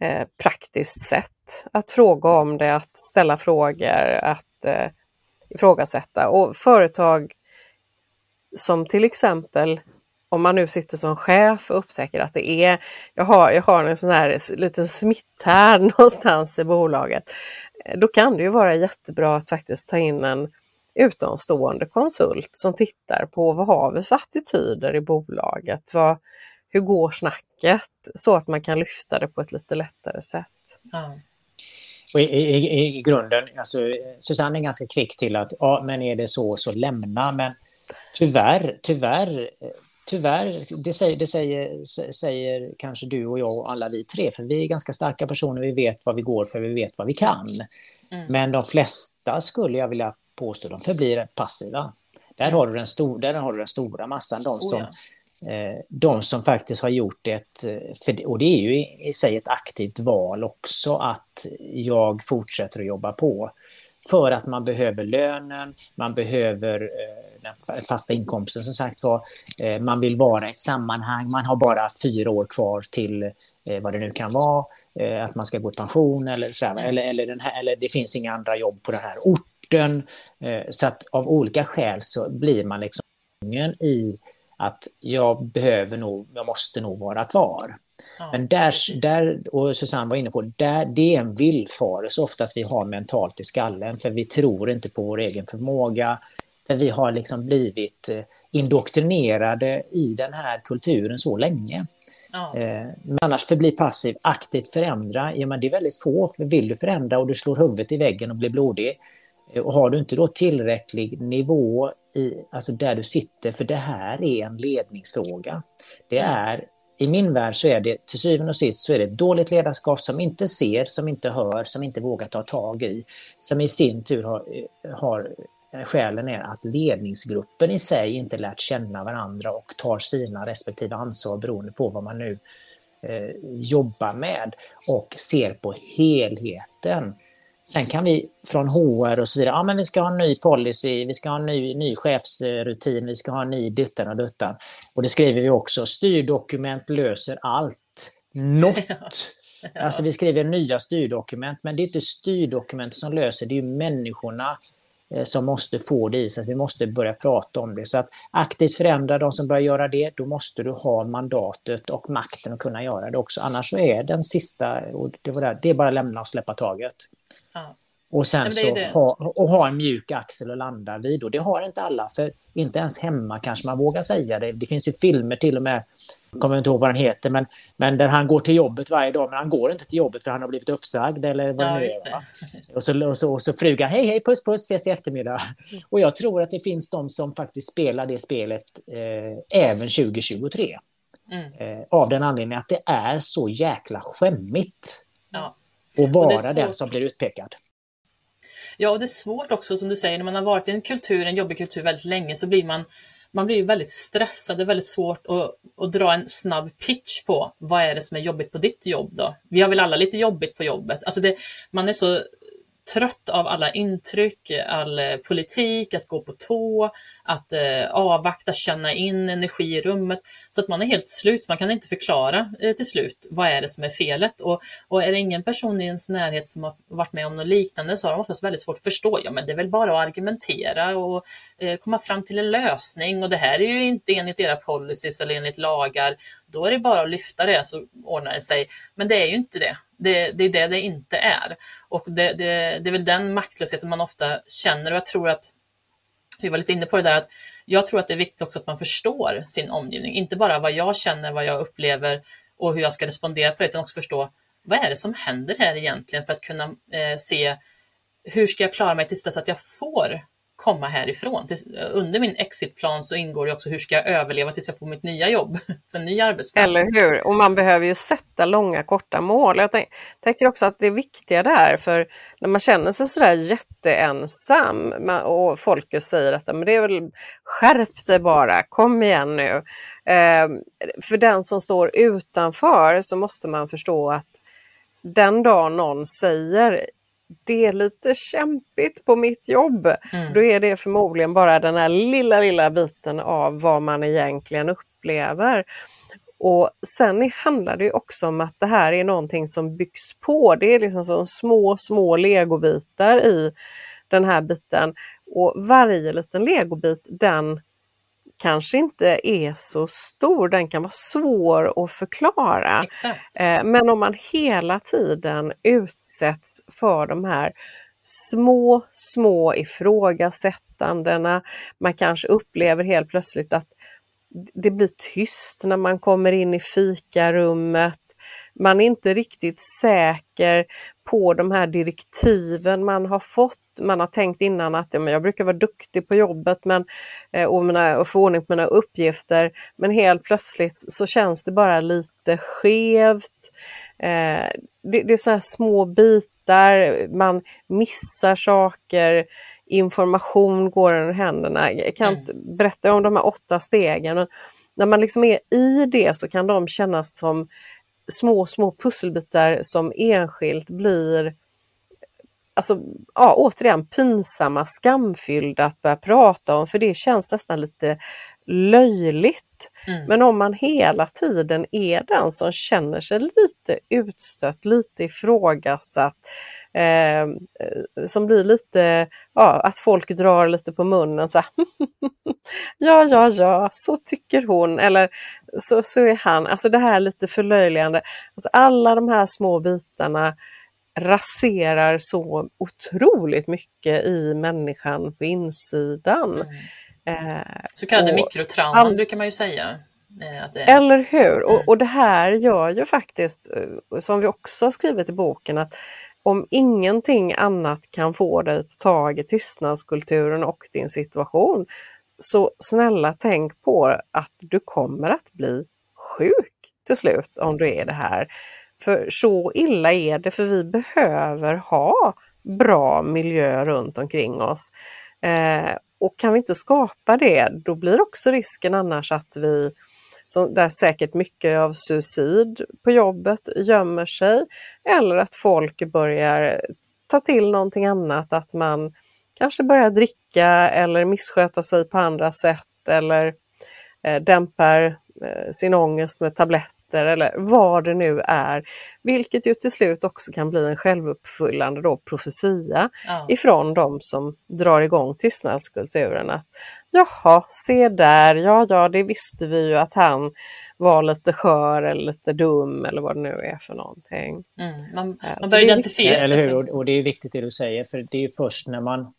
eh, praktiskt sätt. Att fråga om det, att ställa frågor, att eh, ifrågasätta. Och företag som till exempel om man nu sitter som chef och upptäcker att det är, jag har, jag har en sån här liten smitthärd <laughs> någonstans i bolaget. Då kan det ju vara jättebra att faktiskt ta in en utomstående konsult som tittar på vad har vi för attityder i bolaget? Vad, hur går snacket? Så att man kan lyfta det på ett lite lättare sätt. Ja. Och i, i, i, grunden, alltså, Susanne är ganska kvick till att ja, men är det så så lämna. Men tyvärr, tyvärr, tyvärr, det, säger, det säger, säger kanske du och jag och alla vi tre, för vi är ganska starka personer, vi vet vad vi går för, vi vet vad vi kan. Mm. Men de flesta skulle jag vilja påstå, de förblir passiva. Där har du den, stor, där har du den stora massan, de som, oh ja. Eh, de som faktiskt har gjort ett, eh, för, och det är ju i, sig ett aktivt val också, att jag fortsätter att jobba på. För att man behöver lönen, man behöver eh, den fasta inkomsten som sagt var. Man vill vara i ett sammanhang, man har bara fyra år kvar till vad det nu kan vara. Att man ska gå i pension eller så här, eller, eller, den här, eller det finns inga andra jobb på den här orten. Så att av olika skäl så blir man liksom i att jag behöver nog, jag måste nog vara kvar. Ja. Men där, där, och Susanne var inne på, där, det är en villfarelse oftast vi har mentalt i skallen, för vi tror inte på vår egen förmåga. För vi har liksom blivit eh, indoktrinerade i den här kulturen så länge. Ja. Eh, men annars förbli passiv, aktivt förändra, ja, men det är väldigt få. För vill du förändra och du slår huvudet i väggen och blir blodig, eh, och har du inte då tillräcklig nivå i, alltså där du sitter, för det här är en ledningsfråga. Det mm. är i min värld så är det till syvende och sist så är det ett dåligt ledarskap som inte ser, som inte hör, som inte vågar ta tag i. Som i sin tur har, har skälen är att ledningsgruppen i sig inte lärt känna varandra och tar sina respektive ansvar beroende på vad man nu eh, jobbar med och ser på helheten. Sen kan vi från HR och så vidare, ja men vi ska ha en ny policy, vi ska ha en ny, ny chefsrutin, vi ska ha en ny duttan och duttan. Och det skriver vi också, styrdokument löser allt. Något! <laughs> Alltså vi skriver nya styrdokument, men det är inte styrdokument som löser, det är människorna eh, som måste få det i sig. Vi måste börja prata om det. Så att aktivt förändra de som börjar göra det, då måste du ha mandatet och makten att kunna göra det också. Annars så är den sista, och det, var där, det är bara lämna och släppa taget. Ja. Och sen så ha, och ha en mjuk axel att landa vid. Och det har inte alla, för inte ens hemma kanske man vågar säga det. Det finns ju filmer till och med, jag kommer inte ihåg vad den heter, men, men där han går till jobbet varje dag, men han går inte till jobbet för han har blivit uppsagd eller vad ja, det nu är. Och så, och, så, och så frugan, hej hej, puss puss, ses i eftermiddag. Och jag tror att det finns de som faktiskt spelar det spelet eh, även 2023. Mm. Eh, av den anledningen att det är så jäkla skämmigt. Ja. Och vara och den som blir utpekad. Ja, och det är svårt också som du säger, när man har varit i en kultur, en jobbig kultur väldigt länge så blir man man blir väldigt stressad, det är väldigt svårt att, att dra en snabb pitch på vad är det som är jobbigt på ditt jobb då? Vi har väl alla lite jobbigt på jobbet. Alltså det, man är så trött av alla intryck, all eh, politik, att gå på tå, att eh, avvakta, känna in energi i rummet så att man är helt slut. Man kan inte förklara eh, till slut vad är det som är felet och, och är det ingen person i ens närhet som har varit med om något liknande så har de oftast väldigt svårt att förstå. Ja, men det är väl bara att argumentera och eh, komma fram till en lösning och det här är ju inte enligt era policies eller enligt lagar. Då är det bara att lyfta det så ordnar det sig. Men det är ju inte det. Det, det är det det inte är. Och det, det, det är väl den maktlösheten man ofta känner och jag tror att vi var lite inne på det där att jag tror att det är viktigt också att man förstår sin omgivning, inte bara vad jag känner, vad jag upplever och hur jag ska respondera på det, utan också förstå vad är det som händer här egentligen för att kunna eh, se hur ska jag klara mig tills dess att jag får komma härifrån. Under min exitplan så ingår det också hur ska jag överleva tills jag får mitt nya jobb, <laughs> en ny arbetsplats. Eller hur, och man behöver ju sätta långa korta mål. Jag tänker också att det är viktiga där, för när man känner sig sådär jätteensam och folk säger att men det är väl skärp dig bara, kom igen nu. Ehm, för den som står utanför så måste man förstå att den dag någon säger det är lite kämpigt på mitt jobb. Mm. Då är det förmodligen bara den här lilla, lilla biten av vad man egentligen upplever. Och sen handlar det också om att det här är någonting som byggs på. Det är liksom så små, små legobitar i den här biten. Och varje liten legobit den kanske inte är så stor, den kan vara svår att förklara. Exakt. Eh, men om man hela tiden utsätts för de här små, små ifrågasättandena, man kanske upplever helt plötsligt att det blir tyst när man kommer in i fikarummet, man är inte riktigt säker på de här direktiven man har fått. Man har tänkt innan att ja, men jag brukar vara duktig på jobbet men, eh, och, mina, och få ordning på mina uppgifter men helt plötsligt så känns det bara lite skevt. Eh, det, det, är så små bitar, man missar saker, information går ur händerna. Jag kan inte mm. berätta om de här åtta stegen. Men när man liksom är i det så kan de kännas som små, små pusselbitar som enskilt blir alltså, ja, återigen pinsamma, skamfyllda att börja prata om för det känns nästan lite löjligt. Mm. Men om man hela tiden är den som känner sig lite utstött, lite ifrågasatt, eh, som blir lite, ja, att folk drar lite på munnen så här, <laughs> Ja, ja, ja, så tycker hon eller så, så är han. Alltså det här lite förlöjligande. Alltså alla de här små bitarna raserar så otroligt mycket i människan på insidan. Mm. Eh, så kallade mikrotrauman all... brukar man ju säga. Eh, det... Eller hur! Mm. Och, och det här gör ju faktiskt, eh, som vi också har skrivit i boken, att om ingenting annat kan få dig att ta tag i tystnadskulturen och din situation, så snälla tänk på att du kommer att bli sjuk till slut om du är det här. För så illa är det, för vi behöver ha bra miljö runt omkring oss. Eh, och kan vi inte skapa det, då blir också risken annars att vi, som, där säkert mycket av suicid på jobbet gömmer sig, eller att folk börjar ta till någonting annat, att man kanske börjar dricka eller missköta sig på andra sätt. Eller eh, dämpar eh, sin ångest med tabletter eller vad det nu är. Vilket ju till slut också kan bli en självuppfyllande då profetia ja. ifrån de som drar igång tystnadskulturen. Att, Jaha, se där, ja ja det visste vi ju att han var lite skör eller lite dum eller vad det nu är för någonting. Mm, man, man börjar identifiera sig. Eller hur, och det är viktigt det du säger för det är först när man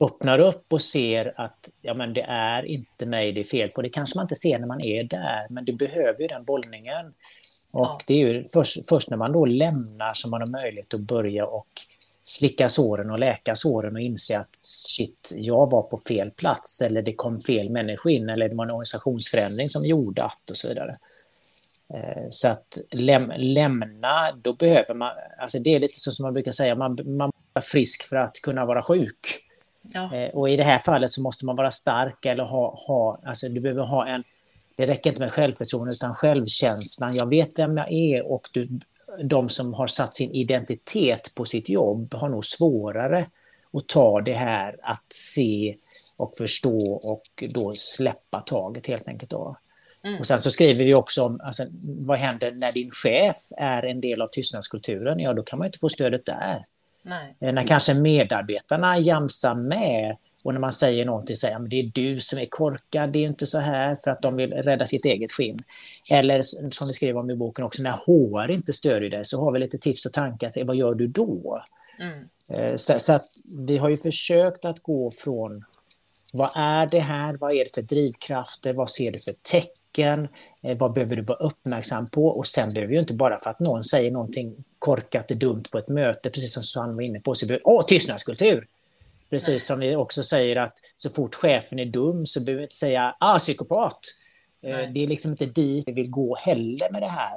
öppnar upp och ser att ja, men det är inte mig det är fel på. Det kanske man inte ser när man är där, men det behöver ju den bollningen. Och ja. det är ju först, först, när man då lämnar som man har möjlighet att börja och slicka såren och läka såren och inse att shit, jag var på fel plats eller det kom fel människor in eller det var en organisationsförändring som gjorde att och så vidare. Eh, så att läm lämna, då behöver man, alltså det är lite så som man brukar säga, man, man är frisk för att kunna vara sjuk. Ja. Eh, och i det här fallet så måste man vara stark eller ha, ha alltså du behöver ha en, det räcker inte med självförtroende utan självkänslan. Jag vet vem jag är och du, de som har satt sin identitet på sitt jobb har nog svårare att ta det här att se och förstå och då släppa taget helt enkelt. Då. Mm. Och sen så skriver vi också om alltså, vad händer när din chef är en del av tystnadskulturen? Ja, då kan man inte få stödet där. Nej. Eh, När kanske medarbetarna jamsar med och när man säger någonting säger att det är du som är korkad, det är inte så här för att de vill rädda sitt eget skinn. Eller som vi skriver om i boken också, när HR inte stödjer dig så har vi lite tips och tankar till vad gör du då? Mm. Eh, Så, så att vi har ju försökt att gå från vad är det här? Vad är det för drivkrafter? Vad ser du för tecken? Eh, vad behöver du vara uppmärksam på? Och sen behöver ju inte bara för att någon säger någonting korkat och dumt på ett möte, precis som Susanne var inne på, så behöver, åh, tystnadskultur! Precis som vi också säger att så fort chefen är dum så behöver vi inte säga, ah, psykopat! Eh, Nej. Det är liksom inte dit vi vill gå heller med det här.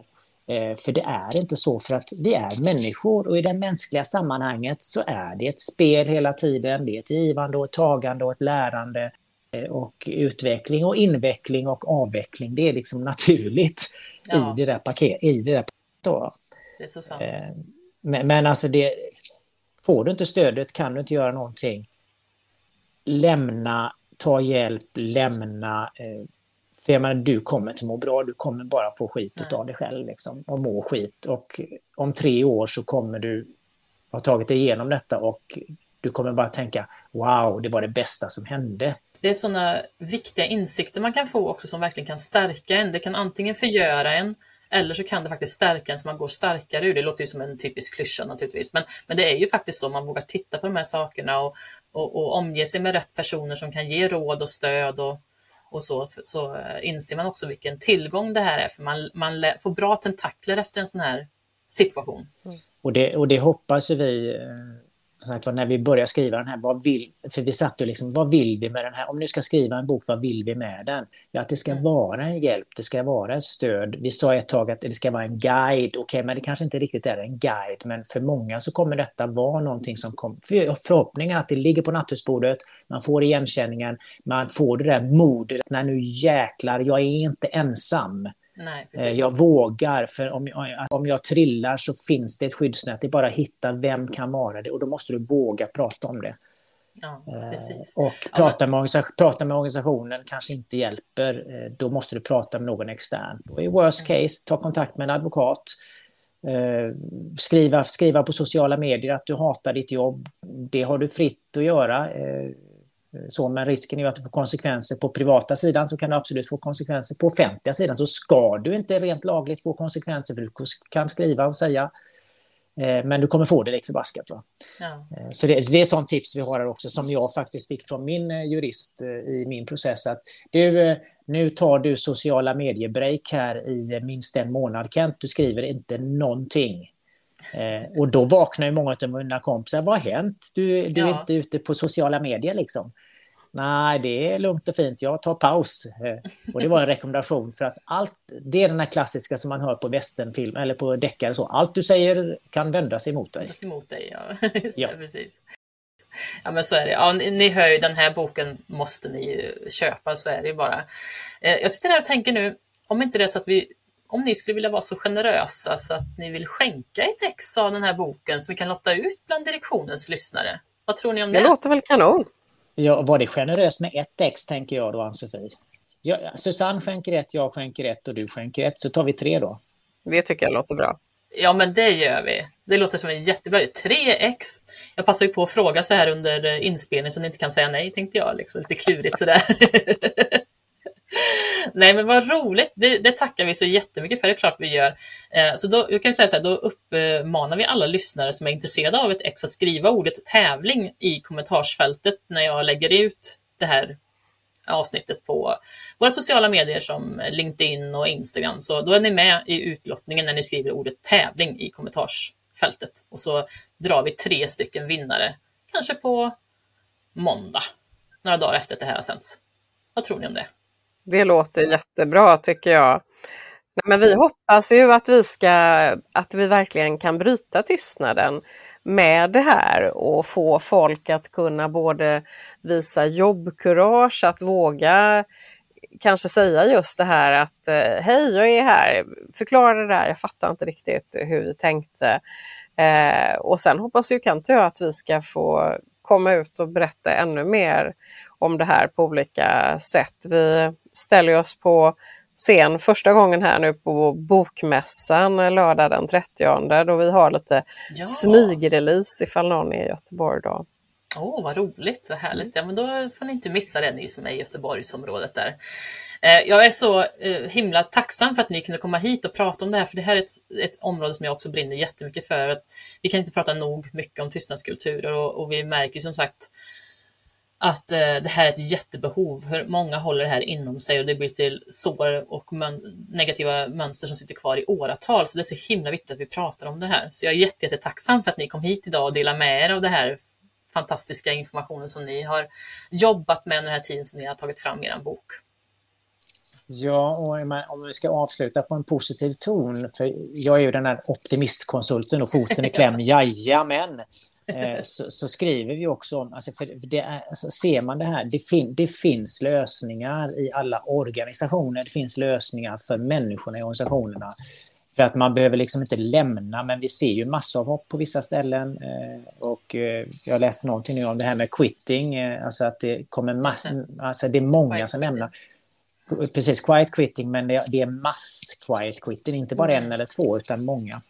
Eh, För det är inte så för att vi är människor och i det mänskliga sammanhanget så är det ett spel hela tiden. Det är ett givande och ett tagande och ett lärande eh, och utveckling och inveckling och avveckling. Det är liksom <laughs> naturligt Ja. i det där paketet. I det där då. Det är så sant. Eh, Men, men alltså det, får du inte stödet kan du inte göra någonting. Lämna, ta hjälp, lämna. eh, För jag menar, du kommer inte må bra, du kommer bara få skit Nej. av dig själv liksom, och må skit. Och om tre år så kommer du ha tagit dig igenom detta och du kommer bara tänka wow, det var det bästa som hände. Det är sådana viktiga insikter man kan få också som verkligen kan stärka en. Det kan antingen förgöra en eller så kan det faktiskt stärka en så man går starkare ur. Det låter ju som en typisk klyscha naturligtvis. Men, men det är ju faktiskt så man vågar titta på de här sakerna och, och, och omge sig med rätt personer som kan ge råd och stöd och, och så, så eh, inser man också vilken tillgång det här är. För man, man får bra tentakler efter en sån här situation. Och det, och det hoppas ju vi, eh, sagt, när vi började skriva den här, vad vill, för vi satt ju liksom, vad vill vi med den här? Om du ska skriva en bok, vad vill vi med den? Ja, att det ska Mm. vara en hjälp, det ska vara ett stöd. Vi sa ett tag att det ska vara en guide, okej, men det kanske inte riktigt är en guide, men för många så kommer detta vara någonting som kommer, för, förhoppningen att det ligger på nattduksbordet, man får igenkänningen, man får det där modet, när nu jäklar, jag är inte ensam. Nej, Eh, precis. Jag vågar, för om jag, om jag trillar så finns det ett skyddsnät. Det är bara att hitta vem kan vara det och då måste du våga prata om det. Ja, Eh, precis. Och prata med, prata med organisationen kanske inte hjälper. Eh, Då måste du prata med någon extern. Och I worst case, ta kontakt med en advokat. Skriva, skriva på sociala medier att du hatar ditt jobb. Det har du fritt att göra. Eh, Så, men risken är ju att du får konsekvenser på privata sidan så kan du absolut få konsekvenser. På offentliga sidan så ska du inte rent lagligt få konsekvenser för du kan skriva och säga. Eh, Men du kommer få det lik förbaskat. Va? Ja. Eh, Så det, det är sånt tips vi har här också som jag faktiskt fick från min jurist i min process. Att du, nu tar du sociala medier-break här i minst en månad Kent, du skriver inte någonting. Eh, och då vaknar ju många av mina kompisar, vad har hänt? Du, du är Ja. inte ute på sociala medier liksom. Nej, det är lugnt och fint, jag tar paus. Eh, och det var en rekommendation för att allt, det är den här klassiska som man hör på västernfilm eller på deckare och så. Allt du säger kan vända sig mot dig. Vändas emot dig, ja. <laughs> Just Ja. det, precis. Ja, men så är det. Ja, ni, ni hör ju, den här boken måste ni ju köpa, så är det ju bara. Eh, jag sitter här och tänker nu, om inte det är så att vi, om ni skulle vilja vara så generösa så att ni vill skänka ett ex av den här boken så vi kan lotta ut bland direktionens lyssnare. Vad tror ni om det? Det låter väl kanon? Ja, var det generöst med ett ex, tänker jag då, Ann-Sofie? Ja, Susanne skänker ett, jag skänker ett och du skänker ett, så tar vi tre då. Det tycker jag låter bra. Ja, men det gör vi. Det låter som en jättebra idé. Tre ex. Jag passar ju på att fråga så här under eh, inspelning så ni inte kan säga nej, tänkte jag. Liksom, lite klurigt sådär. <laughs> nej, men vad roligt. Det, det tackar vi så jättemycket för. Det är klart vi gör. Eh, så då, jag kan säga så här, då uppmanar vi alla lyssnare som är intresserade av ett ex att skriva ordet tävling i kommentarsfältet när jag lägger ut det här avsnittet på våra sociala medier som LinkedIn och Instagram. Så då är ni med i utlottningen när ni skriver ordet tävling i kommentarsfältet. Och så drar vi tre stycken vinnare, kanske på måndag, några dagar efter att det här har sänts. Vad tror ni om det? Det låter jättebra tycker jag. Nej, men vi hoppas ju att vi, ska, att vi verkligen kan bryta tystnaden med det här och få folk att kunna både visa jobbkurage, att våga kanske säga just det här att eh, hej, jag är här, förklara det där, jag fattar inte riktigt hur vi tänkte. Eh, och sen hoppas ju Kent och jag att vi ska få komma ut och berätta ännu mer om det här på olika sätt. Vi ställer oss på scen första gången här nu på Bokmässan lördag den 30 då vi har lite ja. smygrelease ifall någon är i Göteborg då. Åh, oh, vad roligt, vad härligt. Ja, men då får ni inte missa det, ni som är i Göteborgsområdet där. Eh, jag är så eh, himla tacksam för att ni kunde komma hit och prata om det här, för det här är ett, ett område som jag också brinner jättemycket för. Att vi kan inte prata nog mycket om tystnadskulturer och, och vi märker som sagt att eh, det här är ett jättebehov. Hur många håller det här inom sig och det blir till sår och mön negativa mönster som sitter kvar i åratal. Så det är så himla viktigt att vi pratar om det här. Så jag är jättetacksam jätte för att ni kom hit idag och delade med er av det här fantastiska informationen som ni har jobbat med under den här tiden som ni har tagit fram er bok. Ja, och om vi ska avsluta på en positiv ton, för jag är ju den här optimistkonsulten och foten i kläm, <laughs> jajamän. Eh, så, så, skriver vi också om, alltså för det är, alltså ser man det här, det, fin, det finns lösningar i alla organisationer, det finns lösningar för människorna i organisationerna. För att man behöver liksom inte lämna, men vi ser ju massavhopp på vissa ställen. Eh, och eh, jag läste någonting nu om det här med quitting, alltså att det kommer mass, alltså det är många som lämnar. Precis, quiet quitting, men det, är mass quiet quitting, inte bara en mm. eller två, utan många.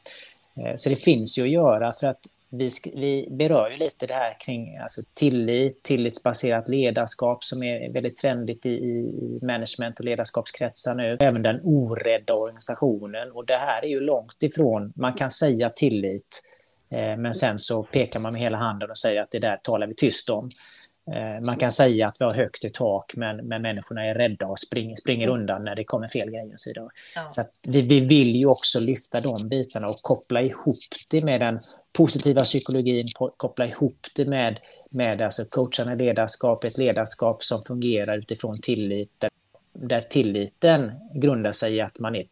Så det finns ju att göra för att vi, vi berör ju lite det här kring alltså tillit, tillitsbaserat ledarskap som är väldigt trendigt i, i management och ledarskapskretsar nu. Även den orädda organisationen och det här är ju långt ifrån, man kan säga tillit eh, men sen så pekar man med hela handen och säger att det där talar vi tyst om. Eh, man kan säga att vi har högt i tak men, men människorna är rädda och spring, springer mm. undan när det kommer fel grejer. Så. Ja. så vi, vi vill ju också lyfta de bitarna och koppla ihop det med den positiva psykologin, koppla ihop det med, med alltså coachande ledarskap, ett ledarskap som fungerar utifrån tillit, där, där tilliten grundar sig i att man är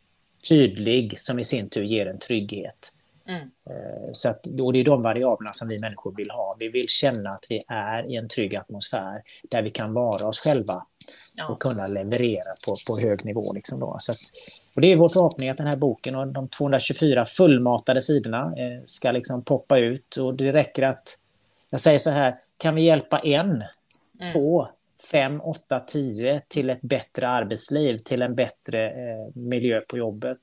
tydlig som i sin tur ger en trygghet. Mm. Eh, så att, och det är de variablerna som vi människor vill ha. Vi vill känna att vi är i en trygg atmosfär där vi kan vara oss själva ja. och kunna leverera på, på hög nivå. Liksom då. Så att, och det är vår förhoppning att den här boken och de 224 fullmatade sidorna eh, ska liksom poppa ut och det räcker att, jag säger så här, kan vi hjälpa en, mm. två, fem, åtta, tio till ett bättre arbetsliv, till en bättre eh, miljö på jobbet,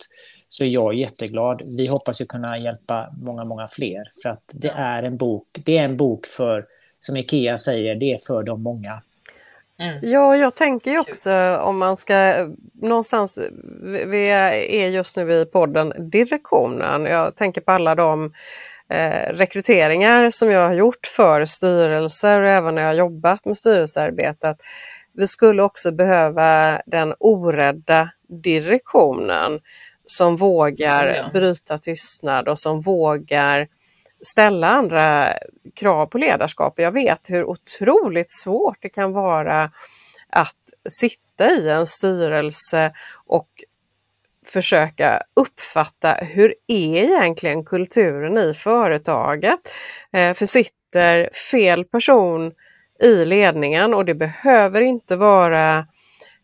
så är jag jätteglad. Vi hoppas ju kunna hjälpa många, många fler, för att det är en bok, det är en bok för, som Ikea säger, det är för de många. Mm. Ja, jag tänker ju också om man ska någonstans, vi är just nu i podden Direktionen, jag tänker på alla de eh, rekryteringar som jag har gjort för styrelser och även när jag jobbat med styrelsearbetet. Vi skulle också behöva den orädda direktionen som vågar ja. bryta tystnad och som vågar ställa andra krav på ledarskap. Jag vet hur otroligt svårt det kan vara att sitta i en styrelse och försöka uppfatta hur är egentligen kulturen i företaget? Eh, för sitter fel person i ledningen och det behöver inte vara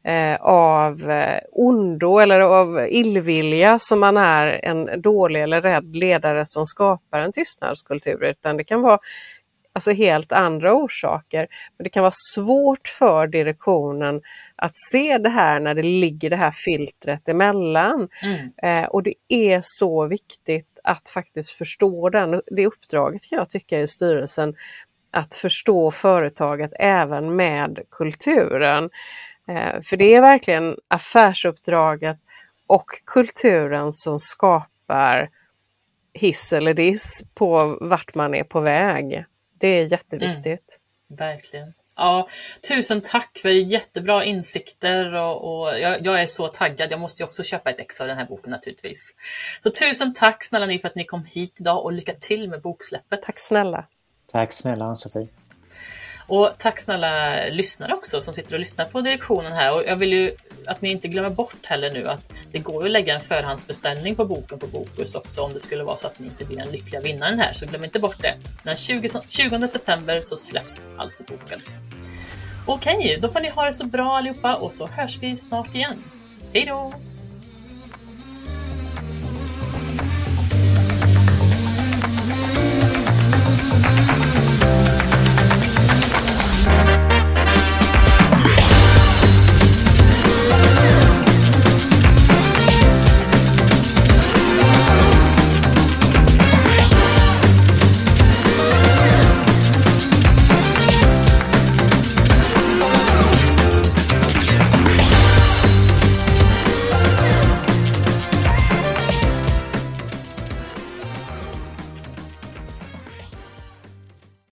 eh, av eh, ondo eller av illvilja som man är en dålig eller rädd ledare som skapar en tystnadskultur utan det kan vara alltså helt andra orsaker. Men Det kan vara svårt för direktionen att se det här när det ligger det här filtret emellan. Mm. Eh, och det är så viktigt att faktiskt förstå den, det uppdraget kan jag tycka i styrelsen, att förstå företaget även med kulturen. Eh, för det är verkligen affärsuppdraget och kulturen som skapar hiss eller diss på vart man är på väg. Det är jätteviktigt. Mm, verkligen. Ja, tusen tack för jättebra insikter och, och jag, jag, är så taggad. Jag måste ju också köpa ett ex av den här boken naturligtvis. Så tusen tack snälla ni för att ni kom hit idag och lycka till med boksläppet. Tack snälla. Tack snälla Ann-Sofie. Och tack snälla lyssnare också som sitter och lyssnar på direktionen här. Och jag vill ju att ni inte glömmer bort heller nu att det går att lägga en förhandsbeställning på boken på Bokus också om det skulle vara så att ni inte blir den lyckliga vinnaren här. Så glöm inte bort det. Den 20, 20 september så släpps alltså boken. Okej, då får ni ha det så bra allihopa och så hörs vi snart igen. Hej då!